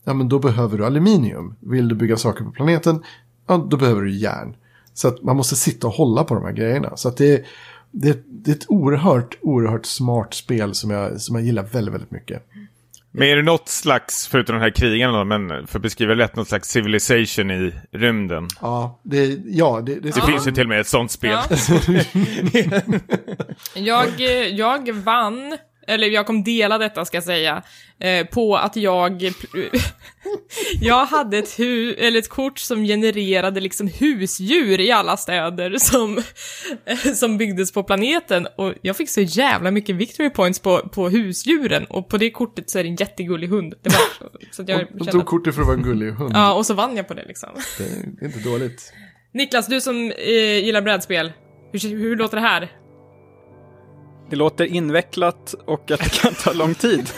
ja men då behöver du aluminium. Vill du bygga saker på planeten, ja då behöver du järn. Så att man måste sitta och hålla på de här grejerna. Så att det, är- det, det är ett oerhört, oerhört smart spel som jag, som jag gillar väldigt, väldigt mycket. Men är det något slags, förutom den här krigen då, men för att beskriva lätt, något slags civilization i rymden? Ja, det, ja, det, det, Det finns ju till och med ett sånt spel. Ja. <laughs> jag, jag vann, eller jag kom dela detta ska jag säga, eh, på att jag... <laughs> jag hade ett, hu, eller ett kort som genererade liksom husdjur i alla städer som, <laughs> som byggdes på planeten. Och jag fick så jävla mycket victory points på, på husdjuren. Och på det kortet så är det en jättegullig hund. Det var, så att jag de kände tog kortet för att vara en gullig hund. Ja, och så vann jag på det liksom. Det är inte dåligt. Niklas, du som eh, gillar brädspel, hur, hur låter det här? Det låter invecklat och att det kan ta lång tid.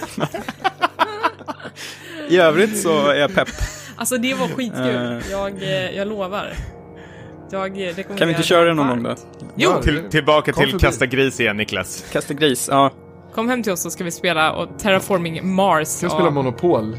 I övrigt så är jag pepp. Alltså det var skitkul. Eh. Jag, eh, jag lovar. Jag Kan vi inte köra det någon gång då? Jo, Ja. Till, tillbaka Kom till förbi. kasta gris igen, Niklas. Kasta gris, ja. kom hem till oss så ska vi spela och Terraforming Mars. Ska vi spela Monopol?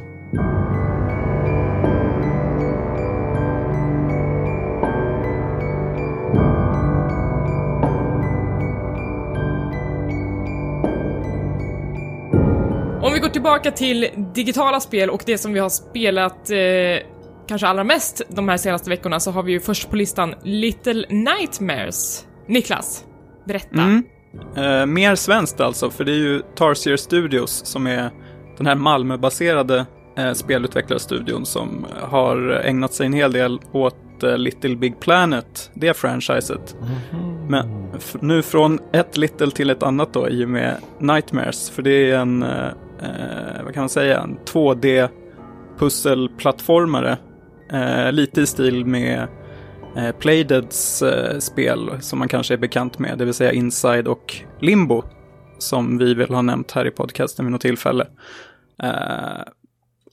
Går tillbaka till digitala spel och det som vi har spelat eh, kanske allra mest de här senaste veckorna så har vi ju först på listan Little Nightmares. Niklas, berätta. Mm. Eh, mer svenskt alltså, för det är ju Tarsier Studios som är den här Malmöbaserade eh, spelutvecklarstudion som har ägnat sig en hel del åt eh, Little Big Planet, det franchiset. Men f- nu från ett Little till ett annat då i och med Nightmares, för det är en, eh, vad kan man säga, en 2D pusselplattformare. Eh, lite i stil med eh, Playdeads eh, spel som man kanske är bekant med, det vill säga Inside och Limbo, som vi väl har nämnt här i podcasten vid något tillfälle. Eh,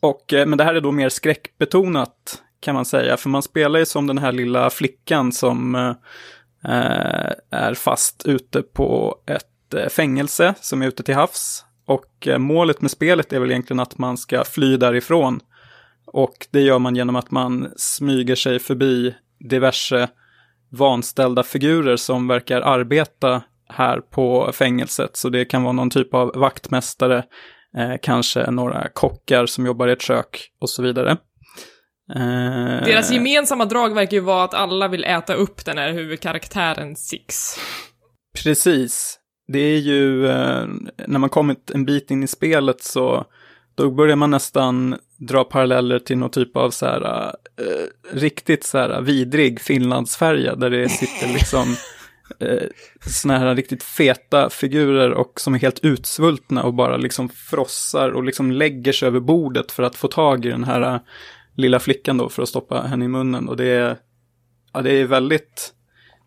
och, eh, men det här är då mer skräckbetonat kan man säga, för man spelar ju som den här lilla flickan som eh, eh är fast ute på ett eh, fängelse som är ute till havs. Och eh, målet med spelet är väl egentligen att man ska fly därifrån. Och det gör man genom att man smyger sig förbi diverse vanställda figurer som verkar arbeta här på fängelset. Så det kan vara någon typ av vaktmästare, eh, kanske några kockar som jobbar i ett kök och så vidare. Eh, Deras gemensamma drag verkar ju vara att alla vill äta upp den här huvudkaraktären Six. Precis. Det är ju, eh, när man kommit en bit in i spelet så då börjar man nästan dra paralleller till någon typ av så här eh, riktigt så här vidrig Finlandsfärja där det sitter liksom <laughs> eh, såna här riktigt feta figurer och som är helt utsvultna och bara liksom frossar och liksom lägger sig över bordet för att få tag i den här eh, lilla flickan då för att stoppa henne i munnen. Och det är, ja det är väldigt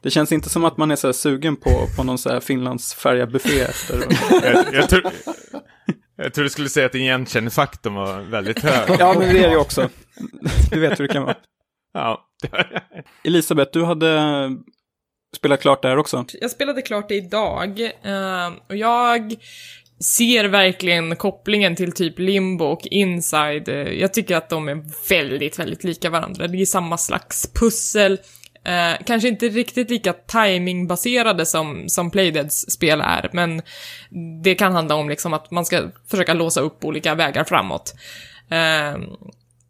det känns inte som att man är så här sugen på, på någon så här Finlandsfärja-buffé efter. jag, jag, tror, jag tror du skulle säga att igenkänningsfaktorn var väldigt hög. Ja, men det är det ju också. Du vet hur det kan vara. Ja. <laughs> Elisabeth, du hade spelat klart det här också. Jag spelade klart det idag, eh, och jag ser verkligen kopplingen till typ Limbo och Inside. Jag tycker att de är väldigt, väldigt lika varandra. Det är samma slags pussel. Eh, kanske inte riktigt lika timingbaserade som, som Playdeads spel är, men det kan handla om liksom att man ska försöka låsa upp olika vägar framåt. Eh,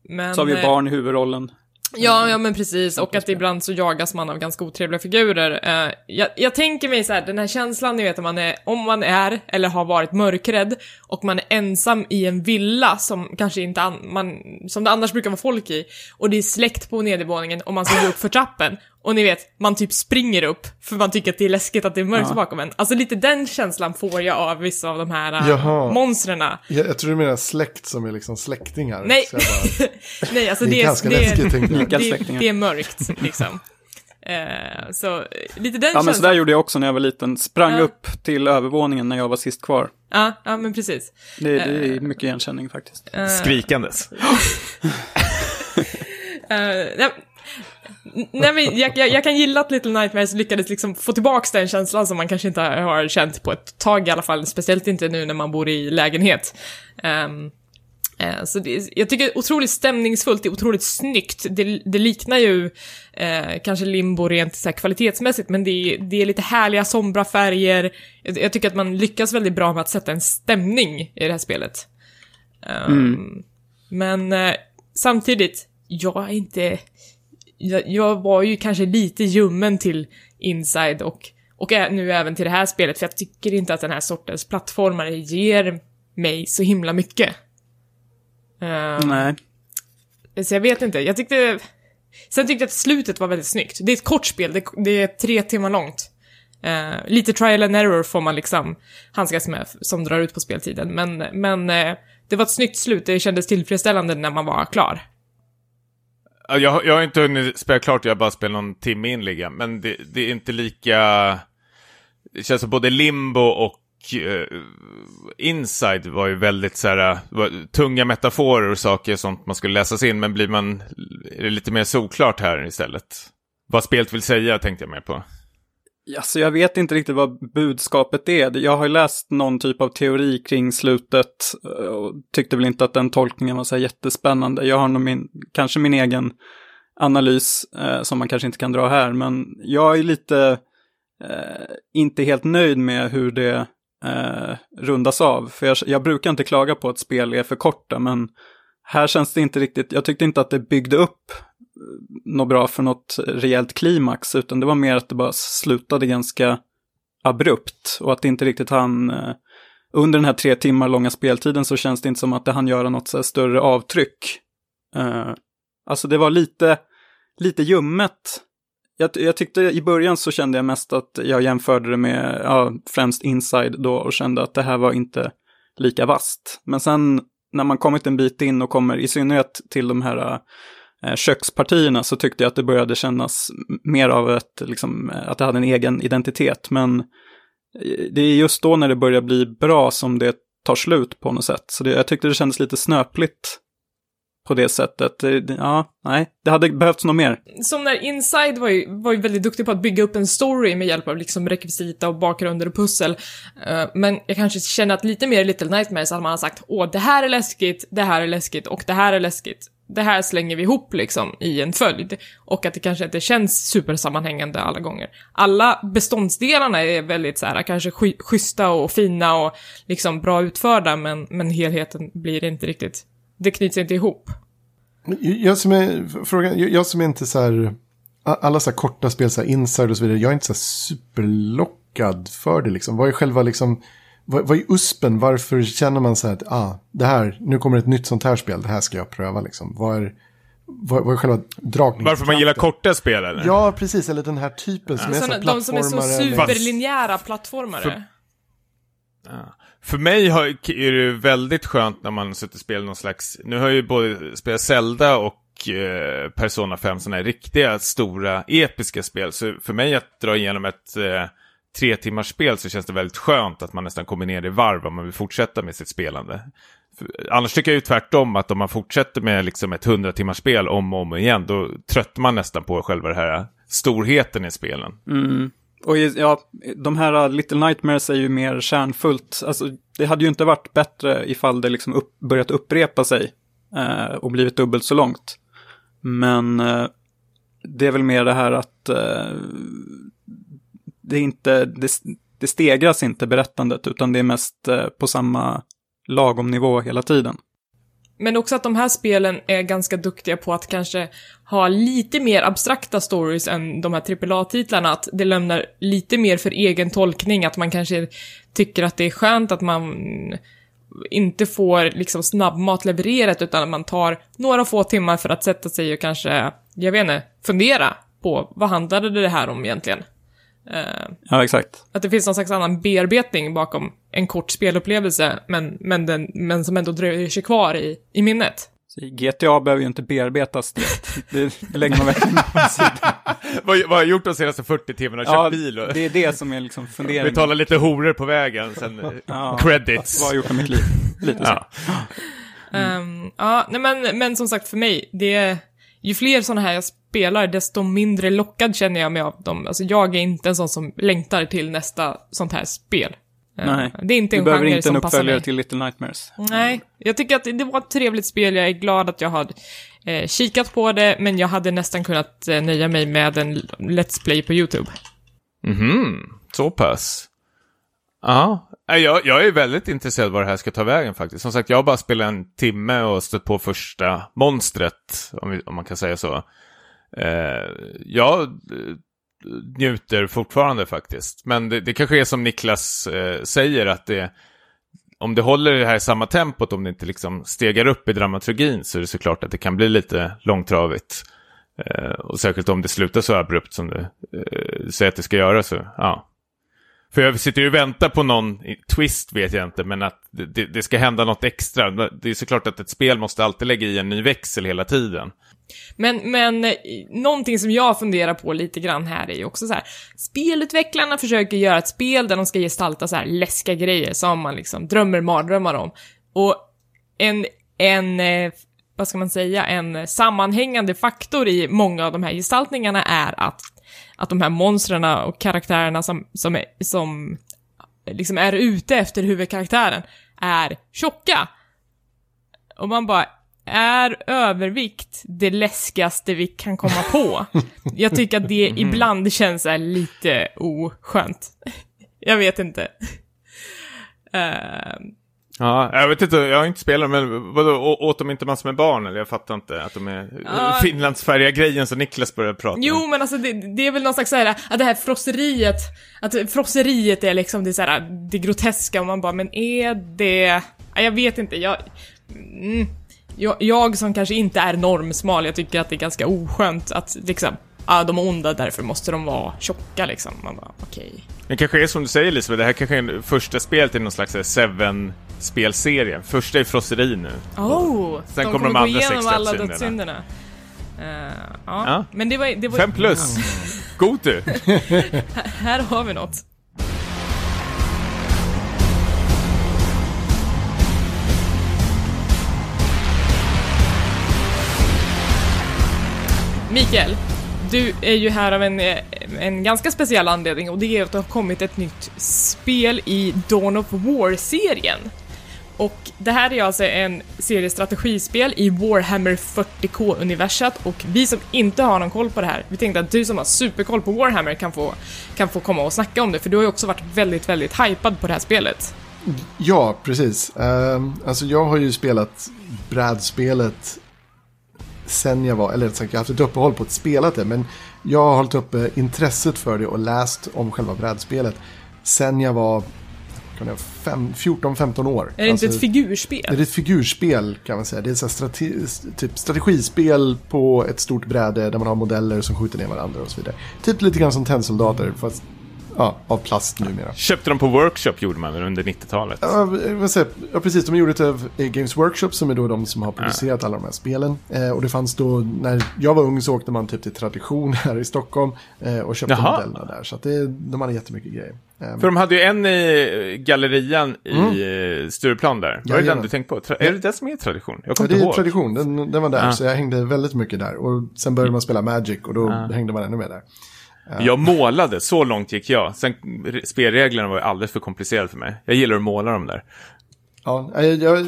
men, Så har vi eh, barn i huvudrollen. Ja, ja men precis. Och att ibland så jagas man av ganska otrevliga figurer. Eh, jag, jag tänker mig så här, den här känslan, ni vet, om man är, om man är eller har varit mörkrädd och man är ensam i en villa som kanske inte an, man, som det annars brukar vara folk i och det är släckt på nedervåningen och man ska gå upp för trappen och ni vet, man typ springer upp för man tycker att det är läskigt att det är mörkt Ja. bakom en. Alltså lite den känslan får jag av vissa av de här uh, Jaha. monstren. Jag, jag tror du menar släkt som är liksom släktingar. Nej. Bara, <laughs> Nej, alltså det är det, ganska det, läskigt det, släktingar. det är mörkt, liksom. <laughs> Eh, så eh, lite den Ja, men så känslan. där gjorde jag också när jag var liten. Sprang Ja. upp till övervåningen när jag var sist kvar. Ja, ja, men precis. Det, det är mycket igenkänning faktiskt. Eh, Skrikandes. <laughs> eh, nej, Nej men jag, jag, jag, kan gilla att Little Nightmares lyckades liksom få tillbaks den känslan som man kanske inte har känt på ett tag i alla fall, speciellt inte nu när man bor i lägenhet. Um, uh, så det, jag tycker det är otroligt stämningsfullt, det är otroligt snyggt. Det, det liknar ju uh, kanske Limbo rent så kvalitetsmässigt, men det, det är lite härliga sombra färger. Jag, jag, tycker att man lyckas väldigt bra med att sätta en stämning i det här spelet. Um, mm. Men uh, samtidigt, jag är inte jag, var ju kanske lite ljummen till Inside och, och nu även till det här spelet, för jag tycker inte att den här sortens plattformar ger mig så himla mycket. Uh, Nej. Så jag vet inte, jag tyckte... Sen tyckte jag att slutet var väldigt snyggt. Det är ett kort spel, det, det är tre timmar långt. Uh, lite trial and error får man liksom handskas med, som drar ut på speltiden. Men, men uh, det var ett snyggt slut, det kändes tillfredsställande när man var klar. Jag, jag har inte hunnit spela klart, jag har bara spelat någon timme inligga. Men det, det, är inte lika... Det känns som både Limbo och uh, Inside var ju väldigt så här, eh, tunga metaforer och saker sånt man skulle läsa sig in. Men blir man, är det lite mer solklart här istället? Vad spelet vill säga tänkte jag mer på. Alltså jag vet inte riktigt vad budskapet är. Jag har läst någon typ av teori kring slutet eh, och tyckte väl inte att den tolkningen var så jättespännande. Jag har nog min, kanske min egen analys eh, som man kanske inte kan dra här, men jag är lite eh, inte helt nöjd med hur det eh, rundas av. För jag, jag, brukar inte klaga på att spel är för korta, men här känns det inte riktigt, jag tyckte inte att det byggde upp något bra för något rejält klimax, utan det var mer att det bara slutade ganska abrupt och att det inte riktigt han eh, under den här tre timmar långa speltiden så känns det inte som att det hann göra något så större avtryck. Uh, alltså det var lite, lite ljummet. Jag, jag, tyckte i början så kände jag mest att jag jämförde det med, ja, främst Inside då och kände att det här var inte lika vast. Men sen när man kommit en bit in och kommer i synnerhet till de här eh, Eh, kökspartierna så tyckte jag att det började kännas mer av ett, liksom, eh, att det hade en egen identitet. Men eh, det är just då när det börjar bli bra som det tar slut på något sätt. Så det, jag tyckte det kändes lite snöpligt på det sättet. Ja, nej, det hade behövts något mer. Som när Inside var ju, var ju väldigt duktig på att bygga upp en story med hjälp av liksom rekvisita och bakgrunder och pussel. Men jag kanske känner att lite mer Little Nightmares hade man sagt åh, det här är läskigt, det här är läskigt och det här är läskigt det här slänger vi ihop liksom i en följd. Och att det kanske inte känns supersammanhängande alla gånger. Alla beståndsdelarna är väldigt så här, kanske sky schyssta och fina och liksom bra utförda, men, men helheten blir inte riktigt, det knyts inte ihop. Jag som är, frågan, jag som är inte så här, alla så här korta spel, så här inside och så vidare, jag är inte så här superlockad för det liksom. Vad är själva liksom, vad, vad är USPen? Varför känner man så här att ah, det här, nu kommer ett nytt sånt här spel, det här ska jag pröva liksom. Vad är, vad, vad är själva dragningskraften? Varför man gillar korta spel eller? Ja, precis, eller den här typen som ja. är så De som är så superlinjära plattformare. För, ja. För mig har, är det väldigt skönt när man sätter spel någon slags, nu har jag ju både spelat Zelda och eh, Persona 5 sådana här riktiga stora episka spel. Så för mig att dra igenom ett eh, tre timmars spel så känns det väldigt skönt att man nästan kommer ner i varv om man vill fortsätta med sitt spelande. Annars tycker jag ju tvärtom att om man fortsätter med liksom ett hundra timmars spel om och om igen, då tröttnar man nästan på själva det här storheten i spelen. Mm. Och ja, de här Little Nightmares är ju mer kärnfullt. Alltså, det hade ju inte varit bättre ifall det liksom upp, börjat upprepa sig eh, och blivit dubbelt så långt. Men eh, det är väl mer det här att eh, det är inte, det, det stegras inte berättandet, utan det är mest eh, på samma lagom nivå hela tiden. Men också att de här spelen är ganska duktiga på att kanske ha lite mer abstrakta stories än de här AAA-titlarna, att det lämnar lite mer för egen tolkning, att man kanske tycker att det är skönt att man inte får liksom snabbmat levererat, utan att man tar några få timmar för att sätta sig och kanske, jag vet inte, fundera på vad handlade det här om egentligen? Uh, ja, exakt. Att det finns någon slags annan bearbetning bakom en kort spelupplevelse, men, men, den, men som ändå dröjer sig kvar i, i minnet. Så GTA behöver ju inte bearbetas, det, det lägger man verkligen på sidan. <laughs> vad, vad har jag gjort de senaste 40 timmarna? Kört ja, bil? Och... det är det som är liksom funderingen. Betala lite horor på vägen, sen ja, credits. Vad har jag gjort med mitt liv? Lite så. Ja, um, ja nej, men, men som sagt för mig, det är ju fler sådana här spelar, desto mindre lockad känner jag mig av dem. Alltså jag är inte en sån som längtar till nästa sånt här spel. Eh, Nej. Det är inte Du en behöver genre inte en uppföljare till Little Nightmares. Nej, jag tycker att det var ett trevligt spel, jag är glad att jag har eh, kikat på det, men jag hade nästan kunnat eh, nöja mig med en Let's Play på YouTube. Mhm, så pass. Ja, Nej, jag, jag är väldigt intresserad vad det här ska ta vägen faktiskt. Som sagt, jag har bara spelat en timme och stött på första monstret, om, vi, om man kan säga så. Eh, jag eh, njuter fortfarande faktiskt. Men det, det kanske är som Niklas eh, säger, att det, om det håller det här samma tempot, om det inte liksom stegar upp i dramaturgin, så är det såklart att det kan bli lite långtravigt. Eh, och särskilt om det slutar så abrupt som du eh, säger att det ska göra så, ja. För jag sitter ju och väntar på någon twist vet jag inte, men att det, det ska hända något extra. Det är såklart att ett spel måste alltid lägga i en ny växel hela tiden. Men, men eh, någonting som jag funderar på lite grann här är ju också så här. Spelutvecklarna försöker göra ett spel där de ska gestalta så här läskiga grejer som man liksom drömmer mardrömmar om. Och en, en, eh, vad ska man säga, en sammanhängande faktor i många av de här gestaltningarna är att, att de här monstren och karaktärerna som, som, är, som eh, liksom är ute efter huvudkaraktären är tjocka. Och man bara, är övervikt det läskigaste vi kan komma på? <laughs> Jag tycker att det ibland känns här lite oskönt. Jag vet inte. Ehm, Ja, jag vet inte, jag har inte spelat, men vadå, åt de inte massor med barn? Eller jag fattar inte att de är Ja. Finlandsfärdiga grejen som Niklas började prata jo, om. men alltså det, det är väl någon slags så här, att det här frosseriet, att frosseriet är liksom det så här, det groteska och man bara, men är det... Ja, Jag vet inte, jag... Mm, jag, jag som kanske inte är normsmal, jag tycker att det är ganska oskönt att liksom, ja, de är onda, därför måste de vara tjocka liksom. Man bara, okej. Det kanske är som du säger Elisabeth, det här kanske är första spelet i någon slags så här Seven-spelserie. Första är Frosseri nu. Oh! Sen de kommer de gå andra igenom sex alla dödssynderna. Eh, ja. Ja. men det var, det var... Fem plus! God du! <laughs> Här har vi något. Mikael, du är ju här av en, en ganska speciell anledning och det är att det har kommit ett nytt spel i Dawn of War-serien. Och det här är alltså en serie strategispel i Warhammer 40K-universat och vi som inte har någon koll på det här, vi tänkte att du som har superkoll på Warhammer kan få, kan få komma och snacka om det, för du har ju också varit väldigt, väldigt hypad på det här spelet. Ja, precis. Uh, alltså jag har ju spelat brädspelet sen jag var, eller rätt sagt jag har haft ett uppehåll på att spela det, men jag har hållit uppe intresset för det och läst om själva brädspelet sen jag var kan det vara, fem- 14-15 år. Är det inte Alltså, ett figurspel? det är ett figurspel kan man säga. Det är ett strate- typ strategispel på ett stort bräde där man har modeller som skjuter ner varandra och så vidare. Typ lite grann som tennsoldater, fast ja, av plast numera. Köpte de på Workshop gjorde man under 90-talet. Ja, vad säger ja, precis. De gjorde det av eh, Games Workshop som är då de som har producerat alla de här spelen. Eh, och det fanns då, när jag var ung så åkte man typ till Tradition här i Stockholm eh, och köpte Jaha. modellerna där. Så att det, de hade jättemycket grejer. Eh, För de hade ju en i gallerian i mm. Stureplan där. Var det den du tänkte på? Tra- är det det som är tradition? Jag Ja, kommer det inte är ihåg. tradition, den, den var där. Ja. Så jag hängde väldigt mycket där. Och sen började man spela Magic och då hängde man ännu mer där. Jag målade, så långt gick jag. Sen re- spelreglerna var ju alldeles för komplicerade för mig. Jag gillar att måla dem där. Ja, jag, jag,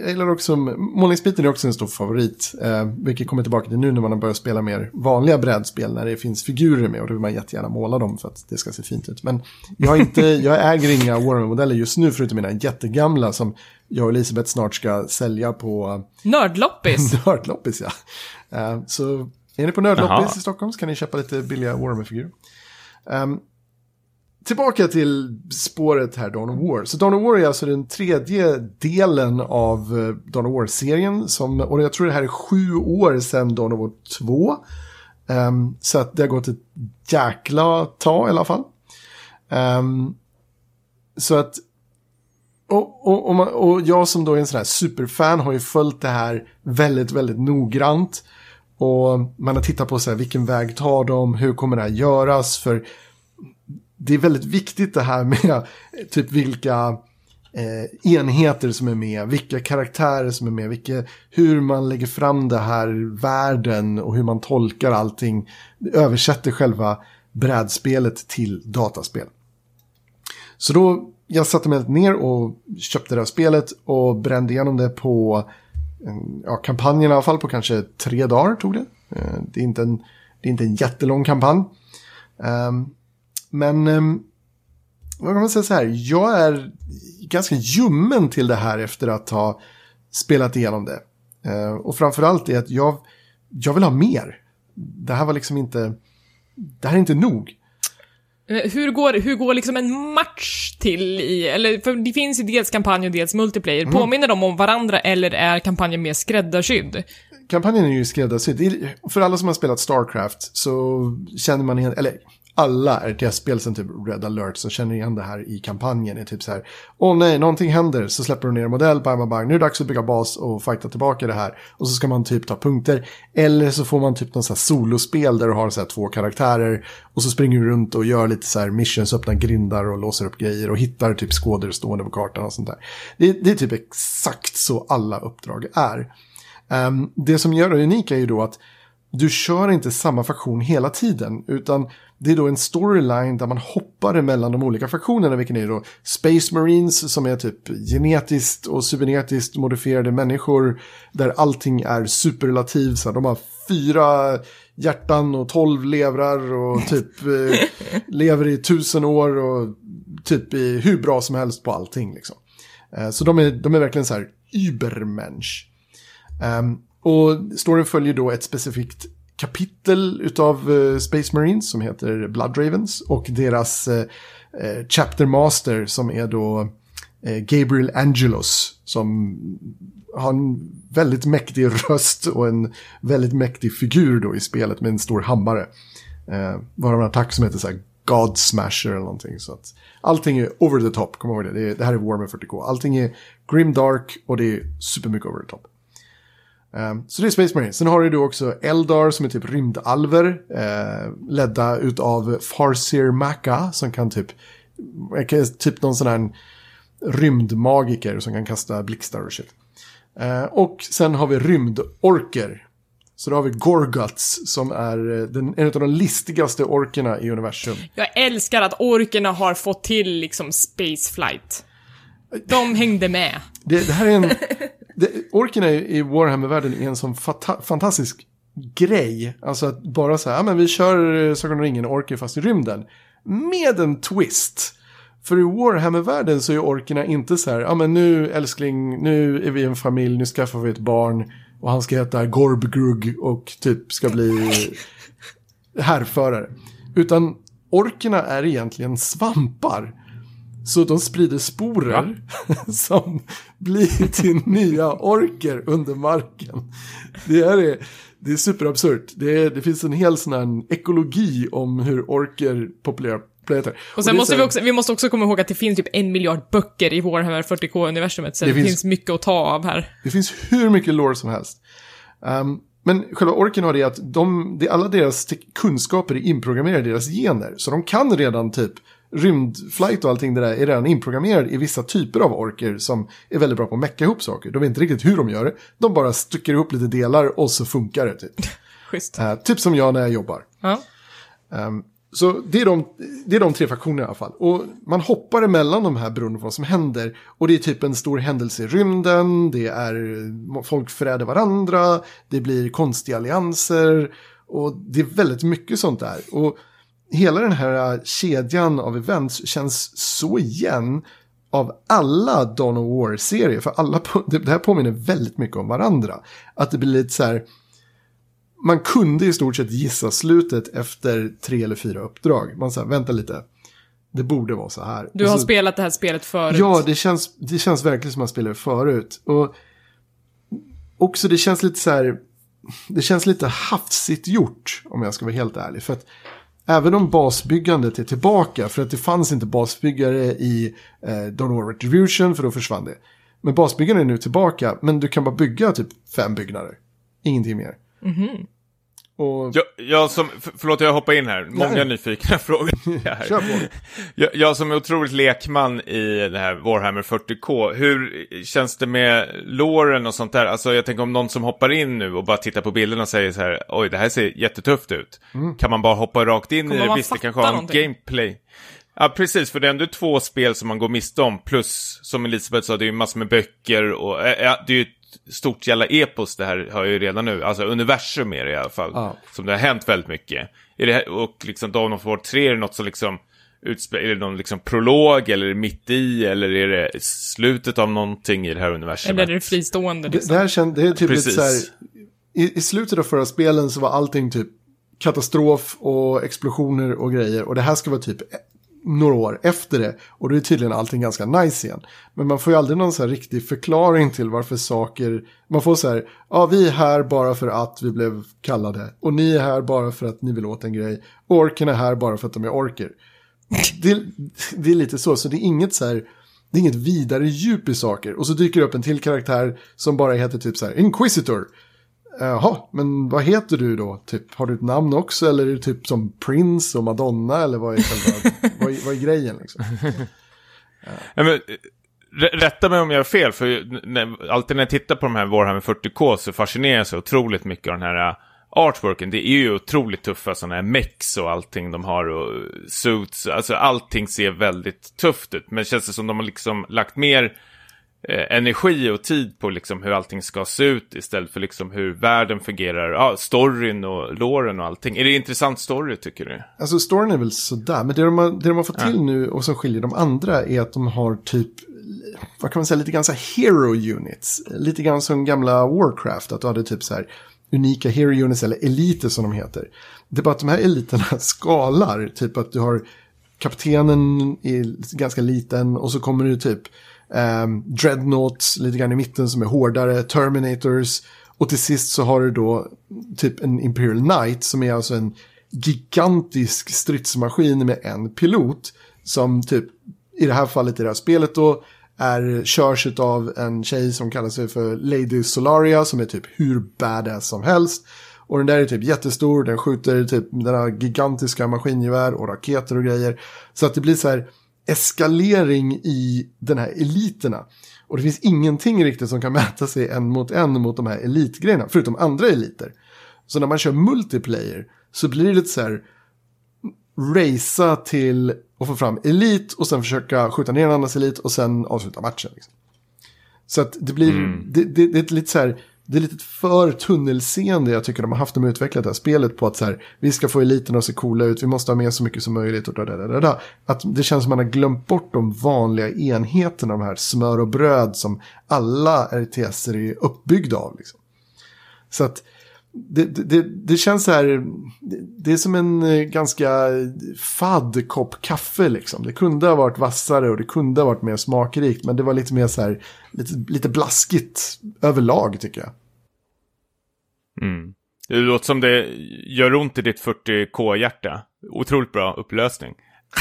jag gillar också, målningsbiten är också en stor favorit. Eh, vilket kommer tillbaka till nu när man har börjat spela mer vanliga brädspel när det finns figurer med och då vill man jättegärna måla dem för att det ska se fint ut. Men jag, har inte, <laughs> jag äger inga Warhammer-modeller just nu förutom mina jättegamla som jag och Elisabeth snart ska sälja på Nördloppis? <laughs> Nördloppis. Ja. Eh, så är ni på Nördloppis Jaha. i Stockholm så kan ni köpa lite billiga Warhammer-figurer. Ehm, tillbaka till spåret här, Dawn of War. Så Dawn of War är alltså den tredje delen av eh, Dawn of War-serien. Som, och jag tror det här är sju år sedan Dawn of War 2. Ehm, så att det har gått ett jäkla tag i alla fall. Ehm, så att och, och, och, man, och jag som då är en sån här superfan har ju följt det här väldigt, väldigt noggrant. Och man har tittat på så här, vilken väg tar de, hur kommer det här göras? För det är väldigt viktigt det här med <laughs> typ vilka eh, enheter som är med, vilka karaktärer som är med, vilka, hur man lägger fram det här världen och hur man tolkar allting. Översätter själva brädspelet till dataspel. Så då, jag satte mig ner och köpte det här spelet och brände igenom det på ja, kampanjen i alla fall på kanske tre dagar tog det. Eh, det är inte en, det är inte en jättelång kampanj. Ehm, men ehm, vad kan man säga så här, jag är ganska ljummen till det här efter att ha spelat igenom det. Ehm, och framförallt är att jag, jag vill ha mer. Det här var liksom inte, det här är inte nog. Eh, hur går, hur går liksom en match till i, eller för det finns ju dels kampanj och dels multiplayer. Mm. Påminner de om varandra eller är kampanjen mer skräddarsydd? Kampanjen är ju skräddarsydd. För alla som har spelat Starcraft så känner man eller alla RTS-spel som typ Red alert som känner igen det här i kampanjen är typ så här. Åh nej, någonting händer, så släpper du ner en modell, bang, bang, bang. Nu är det dags att bygga bas och fighta tillbaka det här. Och så ska man typ ta punkter. Eller så får man typ någon så här solospel där du har så här två karaktärer. Och så springer du runt och gör lite så här missions, öppnar grindar och låser upp grejer. Och hittar typ skådor stående på kartan och sånt där. Det, det är typ exakt så alla uppdrag är. Um, det som gör det unika är ju då att du kör inte samma faktion hela tiden, utan det är då en storyline där man hoppar mellan de olika faktionerna, vilken är då Space Marines som är typ genetiskt och cybernetiskt modifierade människor, där allting är superrelativ, så de har fyra hjärtan och tolv levrar och <laughs> typ eh, lever i tusen år och typ är hur bra som helst på allting liksom. Eh, så de är, de är verkligen så här übermensch. Um, och storyn följer då ett specifikt kapitel utav eh, Space Marines som heter Blood Ravens och deras eh, eh, Chapter Master som är då Gabriel Angelos som har en väldigt mäktig röst och en väldigt mäktig figur då i spelet med en stor hammare. Eh, varav en attack som heter så här God Smasher eller någonting. Så att allting är over the top, kom ihåg det. det, är, det här är Warhammer 40K. Allting är grim dark och det är supermycket over the top. Um, så det är Space Marine. Sen har du också Eldar som är typ rymdalver. Uh, ledda utav Farseer Maka som kan typ, typ någon sån här rymdmagiker som kan kasta blixtar och shit. Uh, och sen har vi rymdorker. Så då har vi Gorguts som är eh, den, en av de listigaste orkerna i universum. Jag älskar att orkerna har fått till liksom spaceflight. De hängde med. Det, det här är en, <laughs> det, orkerna i Warhammer-världen är en sån fantastisk grej. Alltså att bara så här, ja men vi kör eh, Sagan om ringen-orker fast i rymden. Med en twist. För i Warhammer-världen så är orkerna inte så här, ja men nu älskling, nu är vi en familj, nu skaffar vi ett barn. Och han ska heta Gorbgrug och typ ska bli härförare. Utan orkerna är egentligen svampar. Så de sprider sporer ja. <laughs> som blir till nya orker under marken. Det här är, det är superabsurt. Det, det finns en hel sån här ekologi om hur orker populerar planeter. Och sen och måste vi också, vi måste också komma ihåg att det finns typ en miljard böcker i Warhammer 40K-universumet, så det, det finns, finns, mycket att ta av här. Det finns hur mycket lore som helst. Um, men själva orken har det att de, det, alla deras kunskaper är inprogrammerade i deras gener. Så de kan redan typ rymdflight och allting det där är redan inprogrammerad i vissa typer av orker som är väldigt bra på att mecka ihop saker. De vet inte riktigt hur de gör det. De bara stycker ihop lite delar och så funkar det typ. <laughs> Uh, typ som jag när jag jobbar. Ja. Um, så det är, de, det är de tre faktionerna i alla fall. Och man hoppar emellan de här beroende på vad som händer. Och det är typ en stor händelse i rymden, det är folk förräder varandra, det blir konstiga allianser. Och det är väldigt mycket sånt där. Och hela den här kedjan av events känns så igen av alla Dawn of War-serier. För alla, det här påminner väldigt mycket om varandra. Att det blir lite så här man kunde i stort sett gissa slutet efter tre eller fyra uppdrag. Man sa, vänta lite. Det borde vara så här. Du har så, spelat det här spelet förut. Ja, det känns, det känns verkligen som man spelade förut. Och också det känns lite så här, det känns lite hafsigt gjort, om jag ska vara helt ärlig. För att även om basbyggandet är tillbaka, för att det fanns inte basbyggare i eh, Dawn War Retribution, för då försvann det. Men basbyggandet är nu tillbaka, men du kan bara bygga typ fem byggnader. Ingenting mer. Mm -hmm. Och... Jag, jag som, för, förlåt jag hoppar in här, många Nej. nyfikna <laughs> frågor. här. <laughs> Kör på. Jag, jag som är otroligt lekman i det här Warhammer 40K, hur känns det med låren och sånt där? Alltså jag tänker om någon som hoppar in nu och bara tittar på bilderna och säger så här, oj det här ser jättetufft ut. Kan man bara hoppa rakt in Kommer i det? Visst, det kanske har en gameplay. Ja, precis, för det är ändå två spel som man går miste om, plus som Elisabeth sa, det är ju massor med böcker och äh, ja, det är ju ett stort jävla epos det här har jag ju redan nu, alltså universum är det i alla fall, Ja. som det har hänt väldigt mycket. Är det, här- och liksom Dawn of War 3, är det något som liksom utspe- är det någon liksom prolog eller det mitt i eller är det slutet av någonting i det här universumet? Eller är det fristående Det, liksom? det här känd, det är typ lite Precis. så här, i, I slutet av förra spelen så var allting typ katastrof och explosioner och grejer. Och det här ska vara typ några år efter det. Och då är tydligen allting ganska nice igen. Men man får ju aldrig någon så här riktig förklaring till varför saker... Man får så här, ja vi är här bara för att vi blev kallade. Och ni är här bara för att ni vill åt en grej. Och orken är här bara för att de är orker. <laughs> Det, det är lite så, så det är inget så här... Det är inget vidare djup i saker. Och så dyker det upp en till karaktär som bara heter typ så här Inquisitor. Jaha, men vad heter du då? Typ, har du ett namn också eller är du typ som Prince och Madonna eller vad är, själva, <laughs> vad, är- vad är grejen liksom? <laughs> Ja, men, rä- rätta mig om jag har fel, för när, alltid när jag tittar på de här Warhammer 40K så fascineras jag otroligt mycket av den här äh, artworken. Det är ju otroligt tuffa sådana här mex och allting de har och suits. Alltså allting ser väldigt tufft ut. Men känns det som de har liksom lagt mer eh, energi och tid på liksom hur allting ska se ut istället för liksom hur världen fungerar. Ja, storyn och låren och allting. Är det intressant story tycker du? Alltså storyn är väl sådär, men det de har, det de har fått till nu och som skiljer de andra är att de har typ, vad kan man säga, lite grann så här hero units. Lite grann som gamla Warcraft, att du hade typ så här unika hero units eller eliter som de heter. Det är bara att de här eliterna <laughs> skalar, typ att du har kaptenen är ganska liten och så kommer det typ um, dreadnoughts lite grann i mitten som är hårdare, terminators och till sist så har du då typ en Imperial Knight som är alltså en gigantisk stridsmaskin med en pilot som typ i det här fallet i det här spelet då är, körs av en tjej som kallar sig för Lady Solaria som är typ hur badass som helst. Och den där är typ jättestor, den skjuter typ den här gigantiska maskingevär och raketer och grejer. Så att det blir så här eskalering i den här eliterna. Och det finns ingenting riktigt som kan <laughs> mäta sig en mot en mot de här elitgrejerna, förutom andra eliter. Så när man kör multiplayer så blir det lite så här racea till att få fram elit och sen försöka skjuta ner en annans elit och sen avsluta matchen. Liksom. Så att det blir, det, det, det är lite så här, det är lite för tunnelseende jag tycker de har haft när de har utvecklat det här spelet på att så här, vi ska få eliten att se coola ut, vi måste ha med så mycket som möjligt och da, da, da, da. Att det känns som man har glömt bort de vanliga enheterna, de här smör och bröd som alla RTS är uppbyggda av. Liksom. Så att det, det, det, känns så här, det, det är som en eh, ganska fadd kopp kaffe liksom. Det kunde ha varit vassare och det kunde ha varit mer smakrikt, men det var lite mer så här, lite, lite blaskigt överlag tycker jag. Mm. Det låter som det gör ont i ditt 40K-hjärta. Otroligt bra upplösning.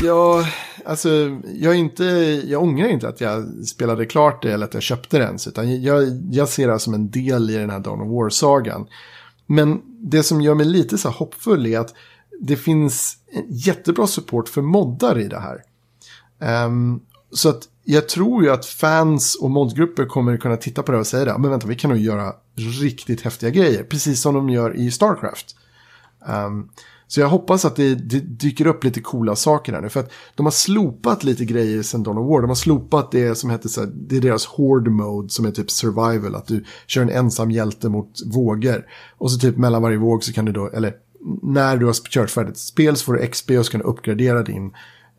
Ja, alltså jag, är inte, jag ångrar inte att jag spelade klart det eller att jag köpte det ens. Utan jag, jag ser det som en del i den här Dawn of War-sagan. Men det som gör mig lite så här hoppfull är att det finns jättebra support för moddar i det här. Um, så att jag tror ju att fans och modgrupper kommer kunna titta på det och säga det. Men vänta, vi kan nog göra riktigt häftiga grejer. Precis som de gör i Starcraft. Um, så jag hoppas att det, det dyker upp lite coola saker här nu. För att de har slopat lite grejer sen Dawn of War. De har slopat det som heter så här, det är deras Horde Mode som är typ survival. Att du kör en ensam hjälte mot vågor. Och så typ mellan varje våg så kan du då, eller när du har kört färdigt ett spel så får du XP och så kan du uppgradera din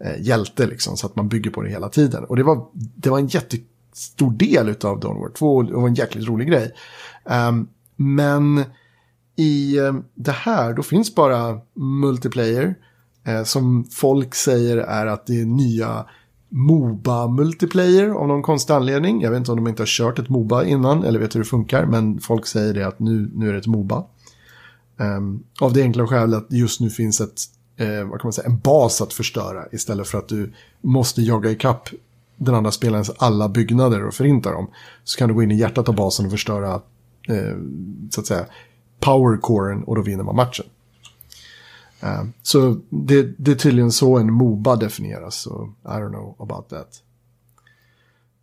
eh, hjälte liksom. Så att man bygger på det hela tiden. Och det var, det var en jättestor del av Dawn of War 2 och det var en jäkligt rolig grej. Um, men i eh, det här, då finns bara multiplayer. Eh, som folk säger är att det är nya Moba-multiplayer av någon konstig anledning. Jag vet inte om de inte har kört ett Moba innan eller vet hur det funkar. Men folk säger det att nu, nu är det ett Moba. Eh, av det enkla skälet att just nu finns ett, eh, vad kan man säga, en bas att förstöra. Istället för att du måste jaga ikapp den andra spelarens alla byggnader och förinta dem. Så kan du gå in i hjärtat av basen och förstöra, eh, så att säga, powercoren och då vinner man matchen. Eh, så det, det är tydligen så en Moba definieras, så I don't know about that.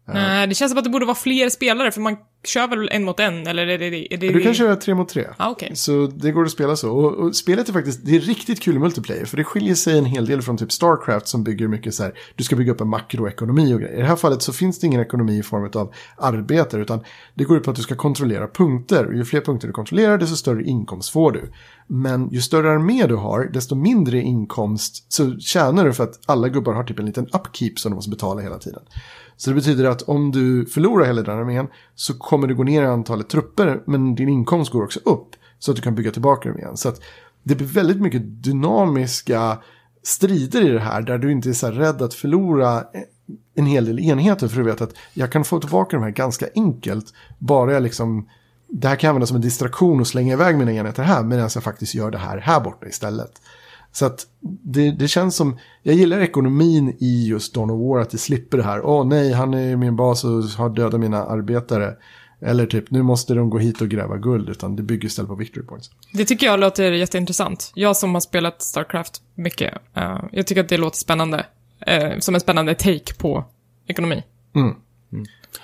Eh, Nej, det känns som att det borde vara fler spelare, för man kör väl en mot en, eller är det... Är det Du kan köra tre mot tre. Ah, okej. Så det går att spela så. Och, och spelet är faktiskt, det är riktigt kul multiplayer. För det skiljer sig en hel del från typ Starcraft som bygger mycket så här, du ska bygga upp en makroekonomi och grejer. I det här fallet så finns det ingen ekonomi i form av arbete, utan det går ut på att du ska kontrollera punkter. Och ju fler punkter du kontrollerar, desto större inkomst får du. Men ju större armé du har, desto mindre inkomst så tjänar du för att alla gubbar har typ en liten upkeep som du måste betala hela tiden. Så det betyder att om du förlorar hela den armén så kommer du gå ner i antalet trupper men din inkomst går också upp så att du kan bygga tillbaka dem igen. Så att det blir väldigt mycket dynamiska strider i det här där du inte är så rädd att förlora eh, en hel del enheter för du vet att jag kan få tillbaka de här ganska enkelt bara jag liksom det här kan jag använda som en distraktion och slänga iväg mina enheter här medan jag faktiskt gör det här här borta istället. Så att det, det känns som, jag gillar ekonomin i just Dawn of War, att det slipper det här. Åh nej, han är min bas och har dödat mina arbetare. Eller typ, nu måste de gå hit och gräva guld, utan det bygger istället på victory points. Det tycker jag låter jätteintressant. Jag som har spelat Starcraft mycket, uh, jag tycker att det låter spännande. Uh, som en spännande take på ekonomi. Mm.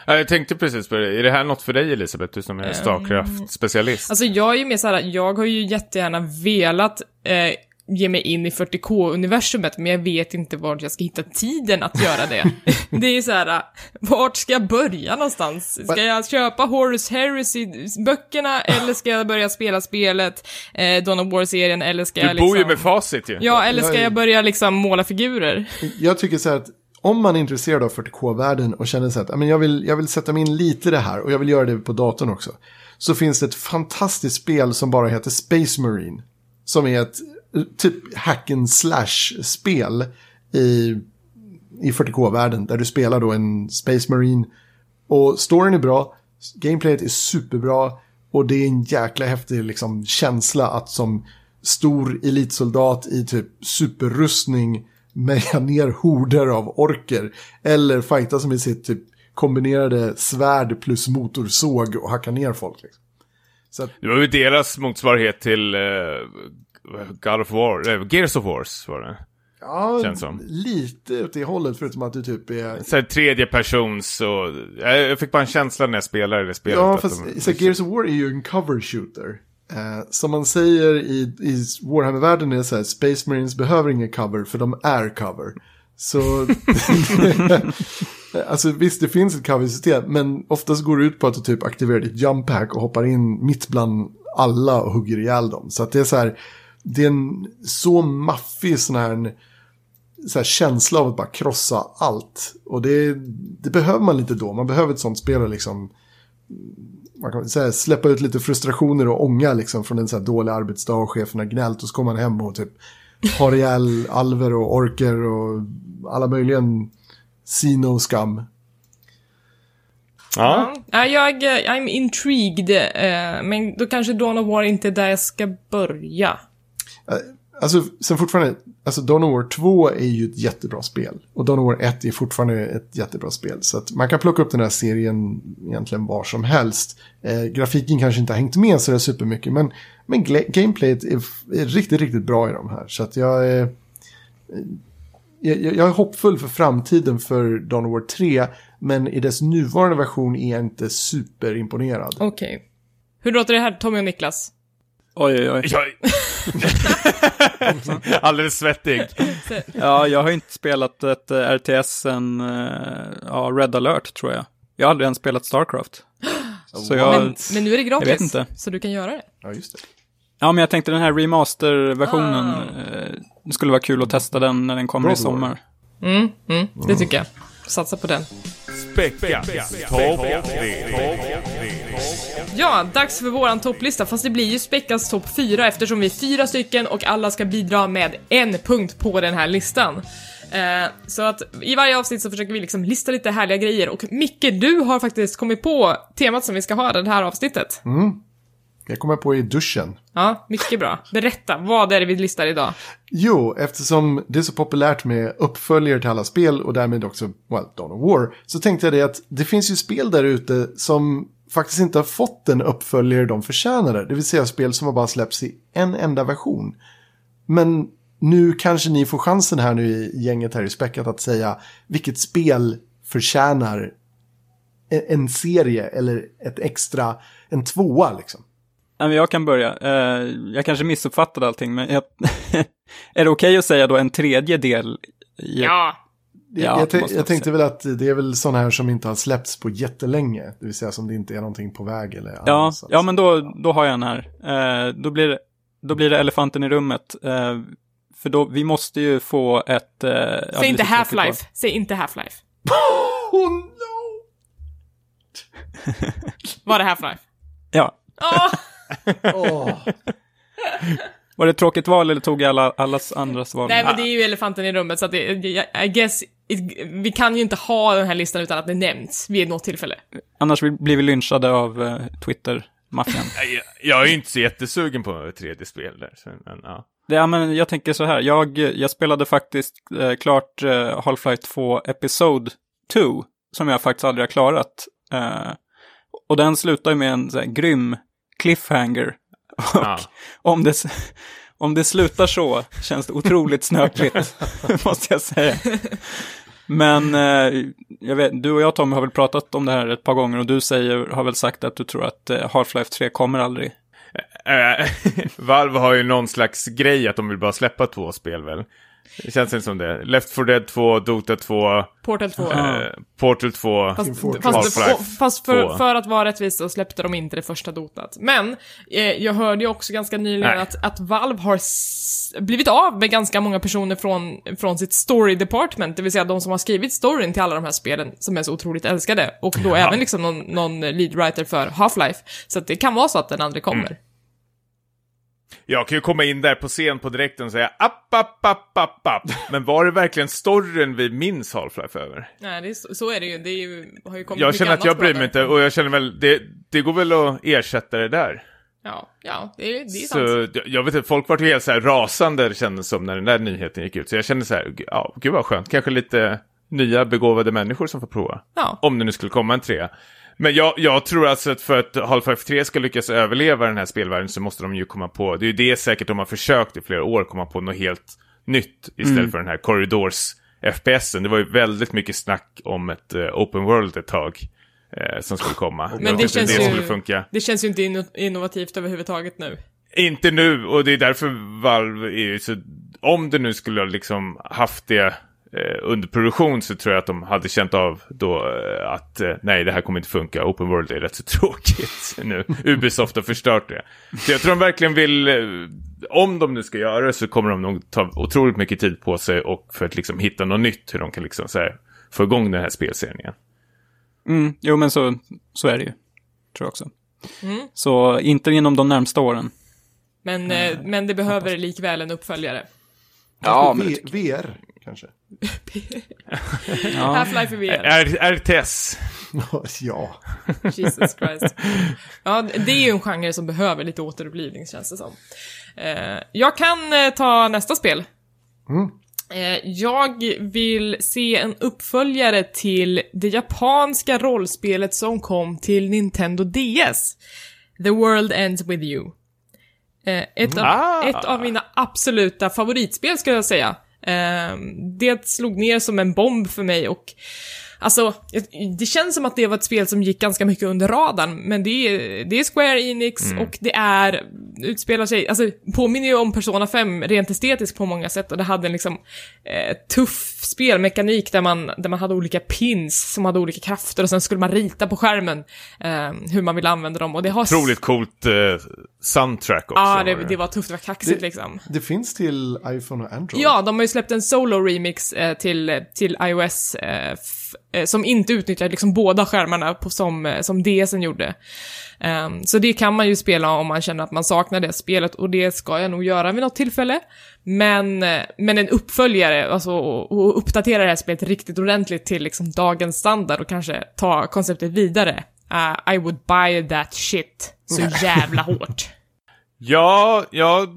Ja, Jag tänkte precis på det. Är det här något för dig Elisabeth, du som är Starcraft-specialist? Alltså jag är ju mer såhär, jag har ju jättegärna velat eh, ge mig in i 40K-universumet, men jag vet inte vart jag ska hitta tiden att göra det. <laughs> det är så här, vart ska jag börja någonstans? Ska jag köpa Horus Heresy-böckerna, eller ska jag börja spela spelet, eh, Dawn of War-serien, eller ska du jag bor liksom... ju med facit ju. Ja, eller ska Jag börja liksom måla figurer? Jag tycker så här att om man är intresserad av 40K-världen och känner så här att "Ja, men jag, vill, jag vill sätta mig in lite i det här och jag vill göra det på datorn också. Så finns det ett fantastiskt spel som bara heter Space Marine. Som är ett typ hack and slash-spel i, i 40K-världen. Där du spelar då en Space Marine. Och storyn är bra, gameplayet är superbra. Och det är en jäkla häftig liksom, känsla att som stor elitsoldat i typ superrustning meja ner horder av orker. Eller fighta som i sitt typ kombinerade svärd plus motorsåg och hacka ner folk. Liksom. Så att, Det var ju deras motsvarighet till eh, God of War, eh, Gears of Wars var det. ja, Känns som. lite åt det hållet förutom att du typ är... Så här, tredje persons och... Jag fick bara en känsla när jag spelade det spelet. Ja, fast de- så Gears of War är ju en cover shooter. Eh, som man säger i, i Warhammer-världen är så här, Space Marines behöver ingen cover för de är cover. Så, <laughs> alltså visst det finns ett cover-system, men oftast går det ut på att du typ aktiverar ditt jump pack och hoppar in mitt bland alla och hugger ihjäl dem. Så att det är så här, det är en så maffig sån här, så här känsla av att bara krossa allt. Och det, det behöver man lite då, man behöver ett sånt spel och liksom man kan säga, släppa ut lite frustrationer och ånga liksom från en så här dålig arbetsdag och chefen har gnällt och så kommer man hem och typ har ihjäl alver och orker och alla möjliga sino-skam. Ja. Ja, jag, eh, I'm intrigued, eh, men då kanske Dawn of War inte är där jag ska börja. Alltså, sen fortfarande, alltså Dawn of War 2 är ju ett jättebra spel. Och Dawn of War 1 är fortfarande ett jättebra spel. Så att man kan plocka upp den här serien egentligen var som helst. Eh, grafiken kanske inte har hängt med så där supermycket, men, men gameplayet är, är riktigt, riktigt bra i de här. Så att jag är... Jag, jag är hoppfull för framtiden för Dawn of War 3, men i dess nuvarande version är jag inte superimponerad. Okej. Hur låter det här, Tommy och Niklas? Oj, oj, oj. <laughs> Alldeles svettig. Ja, jag har inte spelat ett eh, RTS sen eh, ja, Red alert, tror jag. Jag har aldrig ens spelat Starcraft. Så jag... Men, men nu är det gratis, vet inte. så du kan göra det. Ja, just det. Ja, men jag tänkte den här remaster-versionen. Ah. Eh, det skulle vara kul att testa den när den kommer Bra i sommar. Mm, mm, det tycker jag. Satsa på den. Späckat. Topp. Ja, dags för våran topplista, fast det blir ju Späckas topp 4 eftersom vi är fyra stycken och alla ska bidra med en punkt på den här listan. Eh, så att i varje avsnitt så försöker vi liksom lista lite härliga grejer och Micke, du har faktiskt kommit på temat som vi ska ha det här avsnittet. Jag kommer på i duschen. Ja, mycket bra. Berätta, vad är det vi listar idag? Jo, eftersom det är så populärt med uppföljare till alla spel och därmed också, well, Dawn of War, så tänkte jag det att det finns ju spel där ute som faktiskt inte har fått den uppföljare de förtjänade. Det vill säga spel som har bara släppts i en enda version. Men nu kanske ni får chansen här nu i gänget här i späckat att säga vilket spel förtjänar en, serie eller ett extra, en tvåa liksom. Men jag kan börja. Eh, jag kanske missuppfattade allting, men jag... <laughs> är det okej okay att säga då en tredje del? I... Ja. Ja, jag, jag, jag tänkte väl att det är väl sådana här som inte har släppts på jättelänge. Det vill säga som det inte är någonting på väg eller. Ja, ja men då, då har jag en här. Eh, då, blir det, då blir det elefanten i rummet. Eh, för då, vi måste ju få ett... Eh, Säg inte Half-Life. Säg inte Half-Life. <laughs> oh no! Var det Half-Life? <laughs> Ja. Oh! Oh. Var det ett tråkigt val eller tog jag alla, allas andras val? Nej, men det är ju elefanten i rummet, så att det, I guess, it, vi kan ju inte ha den här listan utan att det nämns vid något tillfälle. Annars blir vi lynchade av uh, Twitter-maffian. <laughs> jag, jag är inte så jättesugen på ett tredje spel där. Så, men, ja. Ja, men jag tänker så här, jag, jag spelade faktiskt eh, klart eh, Half-Life 2 Episode 2, som jag faktiskt aldrig har klarat. Eh, och den slutar ju med en så här, grym cliffhanger. Och ja. om, det, om det slutar så känns det otroligt snöpligt, <laughs> måste jag säga. Men eh, jag vet, du och jag Tommy har väl pratat om det här ett par gånger och du säger, har väl sagt att du tror att eh, Half-Life 3 kommer aldrig. Äh, <laughs> Valve har ju någon slags grej att de vill bara släppa två spel väl? Det känns inte som det. Left 4 Dead 2, Dota 2. Portal 2. Eh, Portal 2. Fast, fast, fast för, för, att vara rättvis så släppte de inte det första Dotat. Men eh, jag hörde ju också ganska nyligen att, att Valve har blivit av med ganska många personer från, från sitt story department, det vill säga de som har skrivit storyn till alla de här spelen som är så otroligt älskade. Och då ja. även liksom någon, någon lead writer för Half-Life. Så att det kan vara så att den aldrig kommer. Mm. Jag kan ju komma in där på scen på direkten och säga app, app, app, app, app. Men var det verkligen storyn vi minns Half-Life över? Nej, det är så, så, är det ju. Det är ju, har ju kommit Jag känner att jag bryr mig inte och jag känner väl, det, det går väl att ersätta det där. Ja, ja, det det är så, sant. Jag vet inte, folk var ju helt så här rasande kändes som när den där nyheten gick ut. Så jag kände så här, ja, gud vad skönt. Kanske lite nya begåvade människor som får prova. Ja. Om det nu skulle komma en trea. Men jag, jag, tror alltså att för att Half-Life 3 ska lyckas överleva den här spelvärlden så måste de ju komma på, det är ju det säkert de har försökt i flera år, komma på något helt nytt istället mm. för den här Corridors FPSen. Det var ju väldigt mycket snack om ett uh, Open World ett tag. Uh, som skulle komma. Men det känns, det, ju, funka. det känns ju inte innovativt överhuvudtaget nu. Inte nu, och det är därför Valve är ju så... Om det nu skulle ha liksom haft det eh, under produktion så tror jag att de hade känt av då eh, att eh, nej, det här kommer inte funka. Open World är rätt så <laughs> tråkigt nu. Ubisoft har förstört det. Så jag tror de verkligen vill, eh, om de nu ska göra det så kommer de nog ta otroligt mycket tid på sig och för att liksom hitta något nytt hur de kan liksom så här, få igång den här spelserien igen. Mm, jo, men så, så är det ju. Tror jag också. Mm. Så inte inom de närmsta åren. Men, eh, men det behöver likväl en uppföljare. Ja, men VR kanske? <laughs> Half-Life i VR. RTS. <laughs> ja. Jesus Christ. Ja, det är ju en genre som behöver lite återupplivning känns det som. Eh, jag kan eh, ta nästa spel. Mm. Eh, jag vill se en uppföljare till det japanska rollspelet som kom till Nintendo DS. The World Ends With You. Ett av, ah. ett av mina absoluta favoritspel skulle jag säga. Eh, det slog ner som en bomb för mig och Alltså, det känns som att det var ett spel som gick ganska mycket under radarn, men det är, det är Square Enix mm. och det är, utspelar sig, alltså påminner ju om Persona 5 rent estetiskt på många sätt och det hade en liksom eh, tuff spelmekanik där man, där man hade olika pins som hade olika krafter och sen skulle man rita på skärmen eh, hur man ville använda dem och det har... Otroligt coolt eh, soundtrack också. Ja, det, det var tufft, det var kaxigt det, liksom. Det finns till iPhone och Android. Ja, de har ju släppt en solo-remix eh, till, till iOS eh, som inte utnyttjar liksom båda skärmarna på, som, eh, som DSen gjorde. Um, så det kan man ju spela om man känner att man saknar det spelet och det ska jag nog göra vid något tillfälle. Men, eh, men en uppföljare, alltså och uppdatera det här spelet riktigt ordentligt till liksom dagens standard och kanske ta konceptet vidare. Uh, I would buy that shit så jävla hårt. <laughs> Ja, jag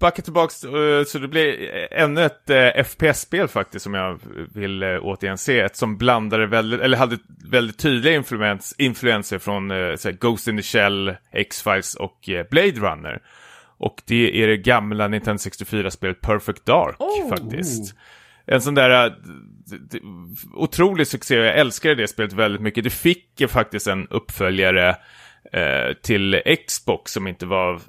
backa tillbaks, eh, så det blir ännu ett eh, FPS-spel faktiskt som jag vill eh, återigen se. Ett som blandade väldigt, eller hade väldigt tydliga influens, influenser från eh, Ghost in the Shell, X-Files och eh, Blade Runner. Och det är det gamla Nintendo 64-spelet Perfect Dark Oh. faktiskt. En sån där otrolig succé, jag älskade det spelet väldigt mycket. Det fick faktiskt en uppföljare eh, Eh, till Xbox som inte var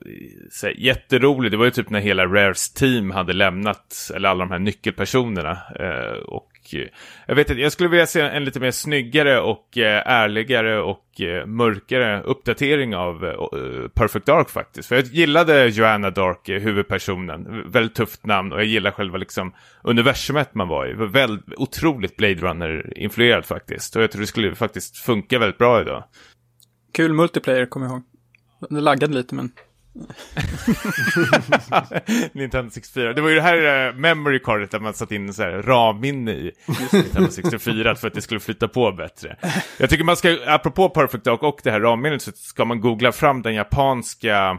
så här, jätterolig. Det var ju typ när hela Rares team hade lämnat, eller alla de här nyckelpersonerna. Eh, och eh, jag vet inte, jag skulle vilja se en lite mer snyggare och eh, ärligare och eh, mörkare uppdatering av eh, Perfect Dark faktiskt. För jag gillade Joanna Dark, eh, huvudpersonen. Väldigt tufft namn och jag gillar själva liksom universumet man var i. Var väldigt, otroligt Blade Runner-influerad faktiskt. Och jag tror det skulle faktiskt funka väldigt bra idag. Kul multiplayer, kommer jag ihåg. Det laggade lite, men... <laughs> Nintendo 64. Det var ju det här uh, memory cardet där man satt in så här RAM-minne i Nintendo 64 för att det skulle flytta på bättre. Jag tycker man ska, apropå Perfect Dark och det här RAM-minnet, så ska man googla fram den japanska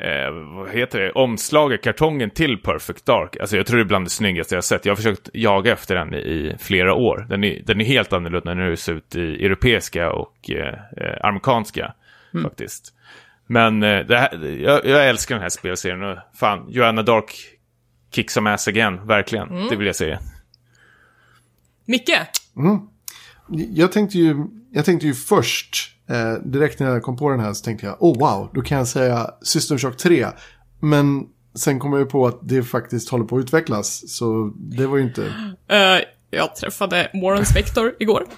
Eh, vad heter det? Omslaget, kartongen till Perfect Dark. Alltså jag tror det är bland det snyggaste jag har sett. Jag har försökt jaga efter den i, i flera år. Den är, den är helt annorlunda när det ser ut i europeiska och eh, eh, amerikanska faktiskt. Men eh, det här, jag, jag älskar den här spelserien och fan, Joanna Dark kick some ass again, verkligen. Det vill jag säga. Micke? Jag tänkte ju, jag tänkte ju först, eh, direkt när jag kom på den här så tänkte jag, oh wow, då kan jag säga System Shock 3. Men sen kom jag ju på att det faktiskt håller på att utvecklas, så det var ju inte... Eh, jag träffade Warren Spector igår. <laughs>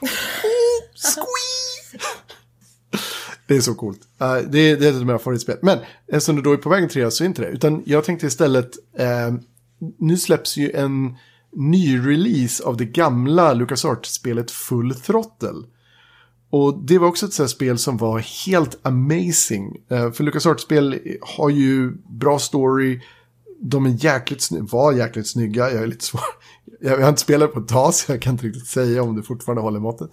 Det är så coolt. Eh, det, är, det är ett av mina favoritspel. Men eftersom det då är på väg till så är inte det. Utan jag tänkte istället, eh, nu släpps ju en nyrelease av det gamla LucasArts-spelet Full Throttle. Och det var också ett sånt här spel som var helt amazing. Eh, för LucasArts-spel har ju bra story. De är jäkligt snygga, var jäkligt snygga. Jag är lite svår. <laughs> Jag har inte spelat på ett tag så jag kan inte riktigt säga om det fortfarande håller måttet.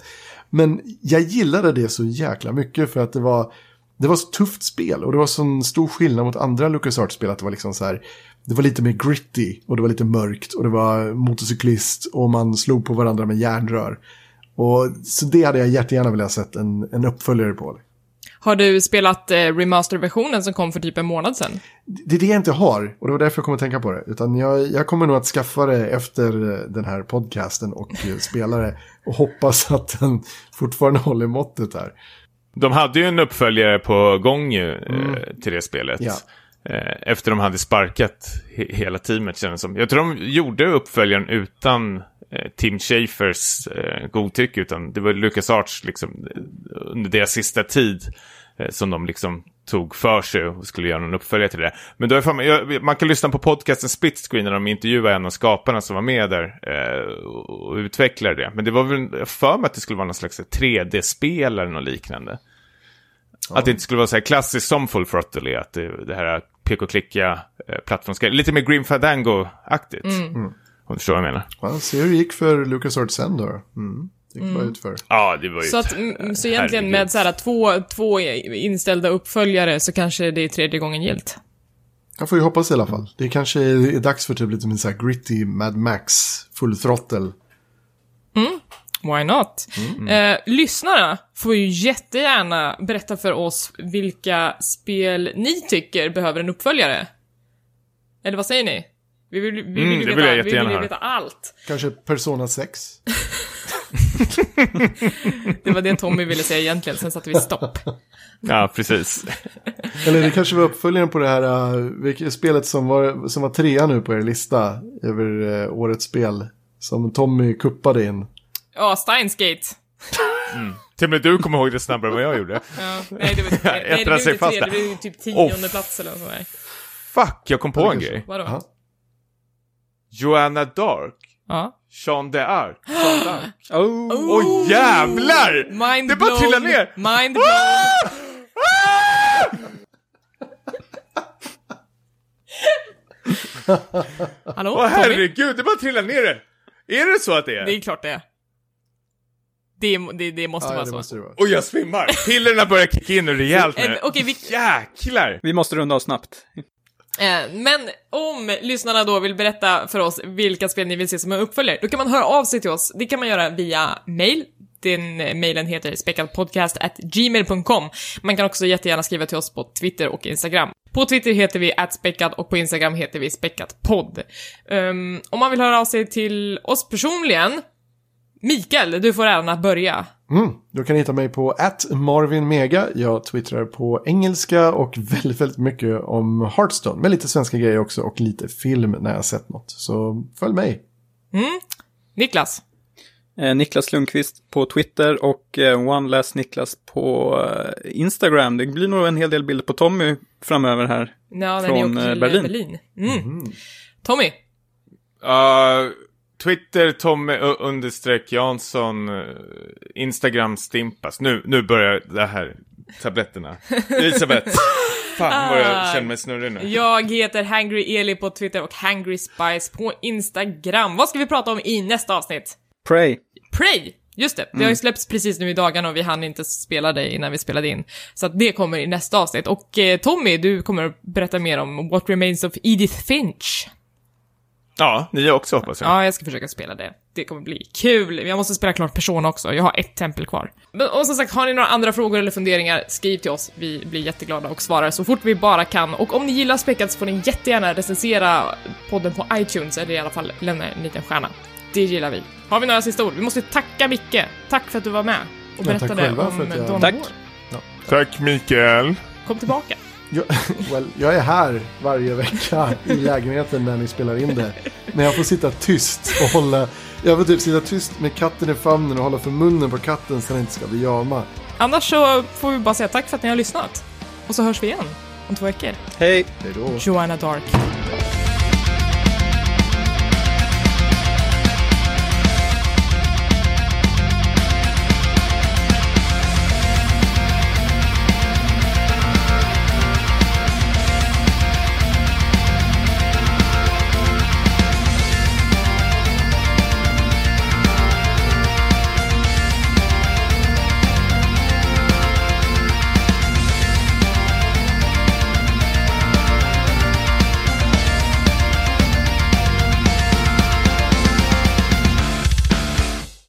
Men jag gillade det så jäkla mycket för att det var, det var så tufft spel. Och det var sån stor skillnad mot andra LucasArts-spel. Att det var liksom så här, det var lite mer gritty och det var lite mörkt. Och det var motorcyklist och man slog på varandra med järnrör. Och, så det hade jag jättegärna velat ha sett en, en uppföljare på. Har du spelat eh, remaster-versionen som kom för typ en månad sedan? Det är det jag inte har och det var därför jag kom att tänka på det. Utan jag, jag kommer nog att skaffa det efter eh, den här podcasten och eh, spela det. Och hoppas att den fortfarande håller måttet här. De hade ju en uppföljare på gång ju, eh, till det spelet. Ja. Eh, efter de hade sparkat he- hela teamet kändes som. Jag tror de gjorde uppföljaren utan eh, Tim Schafers eh, godtycke. Utan det var LucasArts liksom, eh, under deras sista tid som de liksom tog för sig och skulle göra någon uppföljare till det. Men då är fan, jag, man kan lyssna på podcasten Split Screen när de intervjuar en av skaparna som var med där eh, och utvecklade det. Men det var väl för mig att det skulle vara någon slags 3D-spel eller något liknande. Att det inte skulle vara så här klassiskt som Full Throttle är, att det, det här pek-och-klicka eh, plattformsspel. Lite mer Grim Fandango-aktigt. Om du förstår vad jag menar. Ja, se hur det gick för LucasArts sen då. Mm. Det gick bara ut för. Ja, det var ju... Så, att, mm, så egentligen med så här, två, två inställda uppföljare så kanske det är tredje gången gilt. Jag får ju hoppas i alla fall. Det kanske är, är dags för typ lite mer så här gritty Mad Max full throttle. Why not? Eh, lyssnarna får ju jättegärna berätta för oss vilka spel ni tycker behöver en uppföljare. Eller vad säger ni? Vi vill, vi vill, Mm, veta, vill vi vill veta allt. Kanske Persona 6. <laughs> Det var det Tommy ville säga egentligen, sen satte vi stopp. Ja, precis. Eller det kanske var uppföljaren på det här uh, vilket, spelet som var, som var trea nu på er lista över uh, årets spel. Som Tommy kuppade in. Ja, Steins Gate. Till och med du kommer ihåg det snabbare än vad jag gjorde. Ja, nej, det var, <laughs> nej, det Ettra blev inte tre, det blev ju typ tionde Oh. plats eller där. Fuck, jag kom på en grej. Vadå? Ja. Joanna Dark. Ja. Jean d'Arc. Jean d'Arc. <gasps> Oh! Åh jävlar! Mind Det bara trillar ner! Mind blown. <laughs> Hallå? Åh herregud, det bara trillar ner det! Är det så att det är? Det är klart det är. Det, det, det måste Ja, vara det så. måste det vara. Och jag svimmar! Pillerna börjar kicka in nu rejält nu. Okej, vi, Jäklar! Vi måste runda av snabbt. Eh, Men om lyssnarna då vill berätta för oss vilka spel ni vill se som en uppföljare, då kan man höra av sig till oss. Det kan man göra via mail. Den mailen heter späckadpodcast@gmail.com. Man kan också jättegärna skriva till oss på Twitter och Instagram. På Twitter heter vi späckad och på Instagram heter vi späckatpodd. Um, om man vill höra av sig till oss personligen, Mikael, du får äran att börja. Mm, du kan hitta mig på @marvinmega. Jag twittrar på engelska och väldigt, väldigt mycket om Hearthstone. Med lite svenska grejer också och lite film när jag sett något. Så följ mig. Niklas. Eh, Niklas Lundqvist på Twitter och eh, One Last Niklas på eh, Instagram. Det blir nog en hel del bilder på Tommy framöver här. Ja, Från, eh, Berlin. Berlin. Mm. Tommy. Uh, Twitter, Tommy understreck Jansson, uh, Instagram Stimpas. Nu, nu börjar det här, tabletterna. Elisabeth, fan vad jag känner mig snurrig nu. Jag heter Hangry Eli på Twitter och Hangry Spice på Instagram. Vad ska vi prata om i nästa avsnitt? Pray. Prey! Just det, det har ju släppts precis nu i dagarna och vi hann inte spela det innan vi spelade in. Så att det kommer i nästa avsnitt. Och eh, Tommy, du kommer att berätta mer om What Remains of Edith Finch. Ja, ni också hoppas jag. Ja, jag ska försöka spela det. Det kommer bli kul. Jag måste spela klart Persona också. Jag har ett tempel kvar. Men, och som sagt, har ni några andra frågor eller funderingar, skriv till oss. Vi blir jätteglada och svarar så fort vi bara kan. Och om ni gillar Späckat så får ni jättegärna recensera podden på iTunes, eller i alla fall lämna en liten stjärna. Det gillar vi. Har vi några sista ord? Vi måste tacka Micke. Tack för att du var med och Ja, tack berättade om jag- Dawn Tack. War. Tack Mikael. Kom tillbaka. Jag, <laughs> well, jag är här varje vecka i lägenheten när ni spelar in det. Men jag får sitta tyst och hålla... Jag får typ sitta tyst med katten i famnen och hålla för munnen på katten så den inte ska bli jama. Annars så får vi bara säga tack för att ni har lyssnat. Och så hörs vi igen om två veckor. Hej! Hej då. Joanna Dark.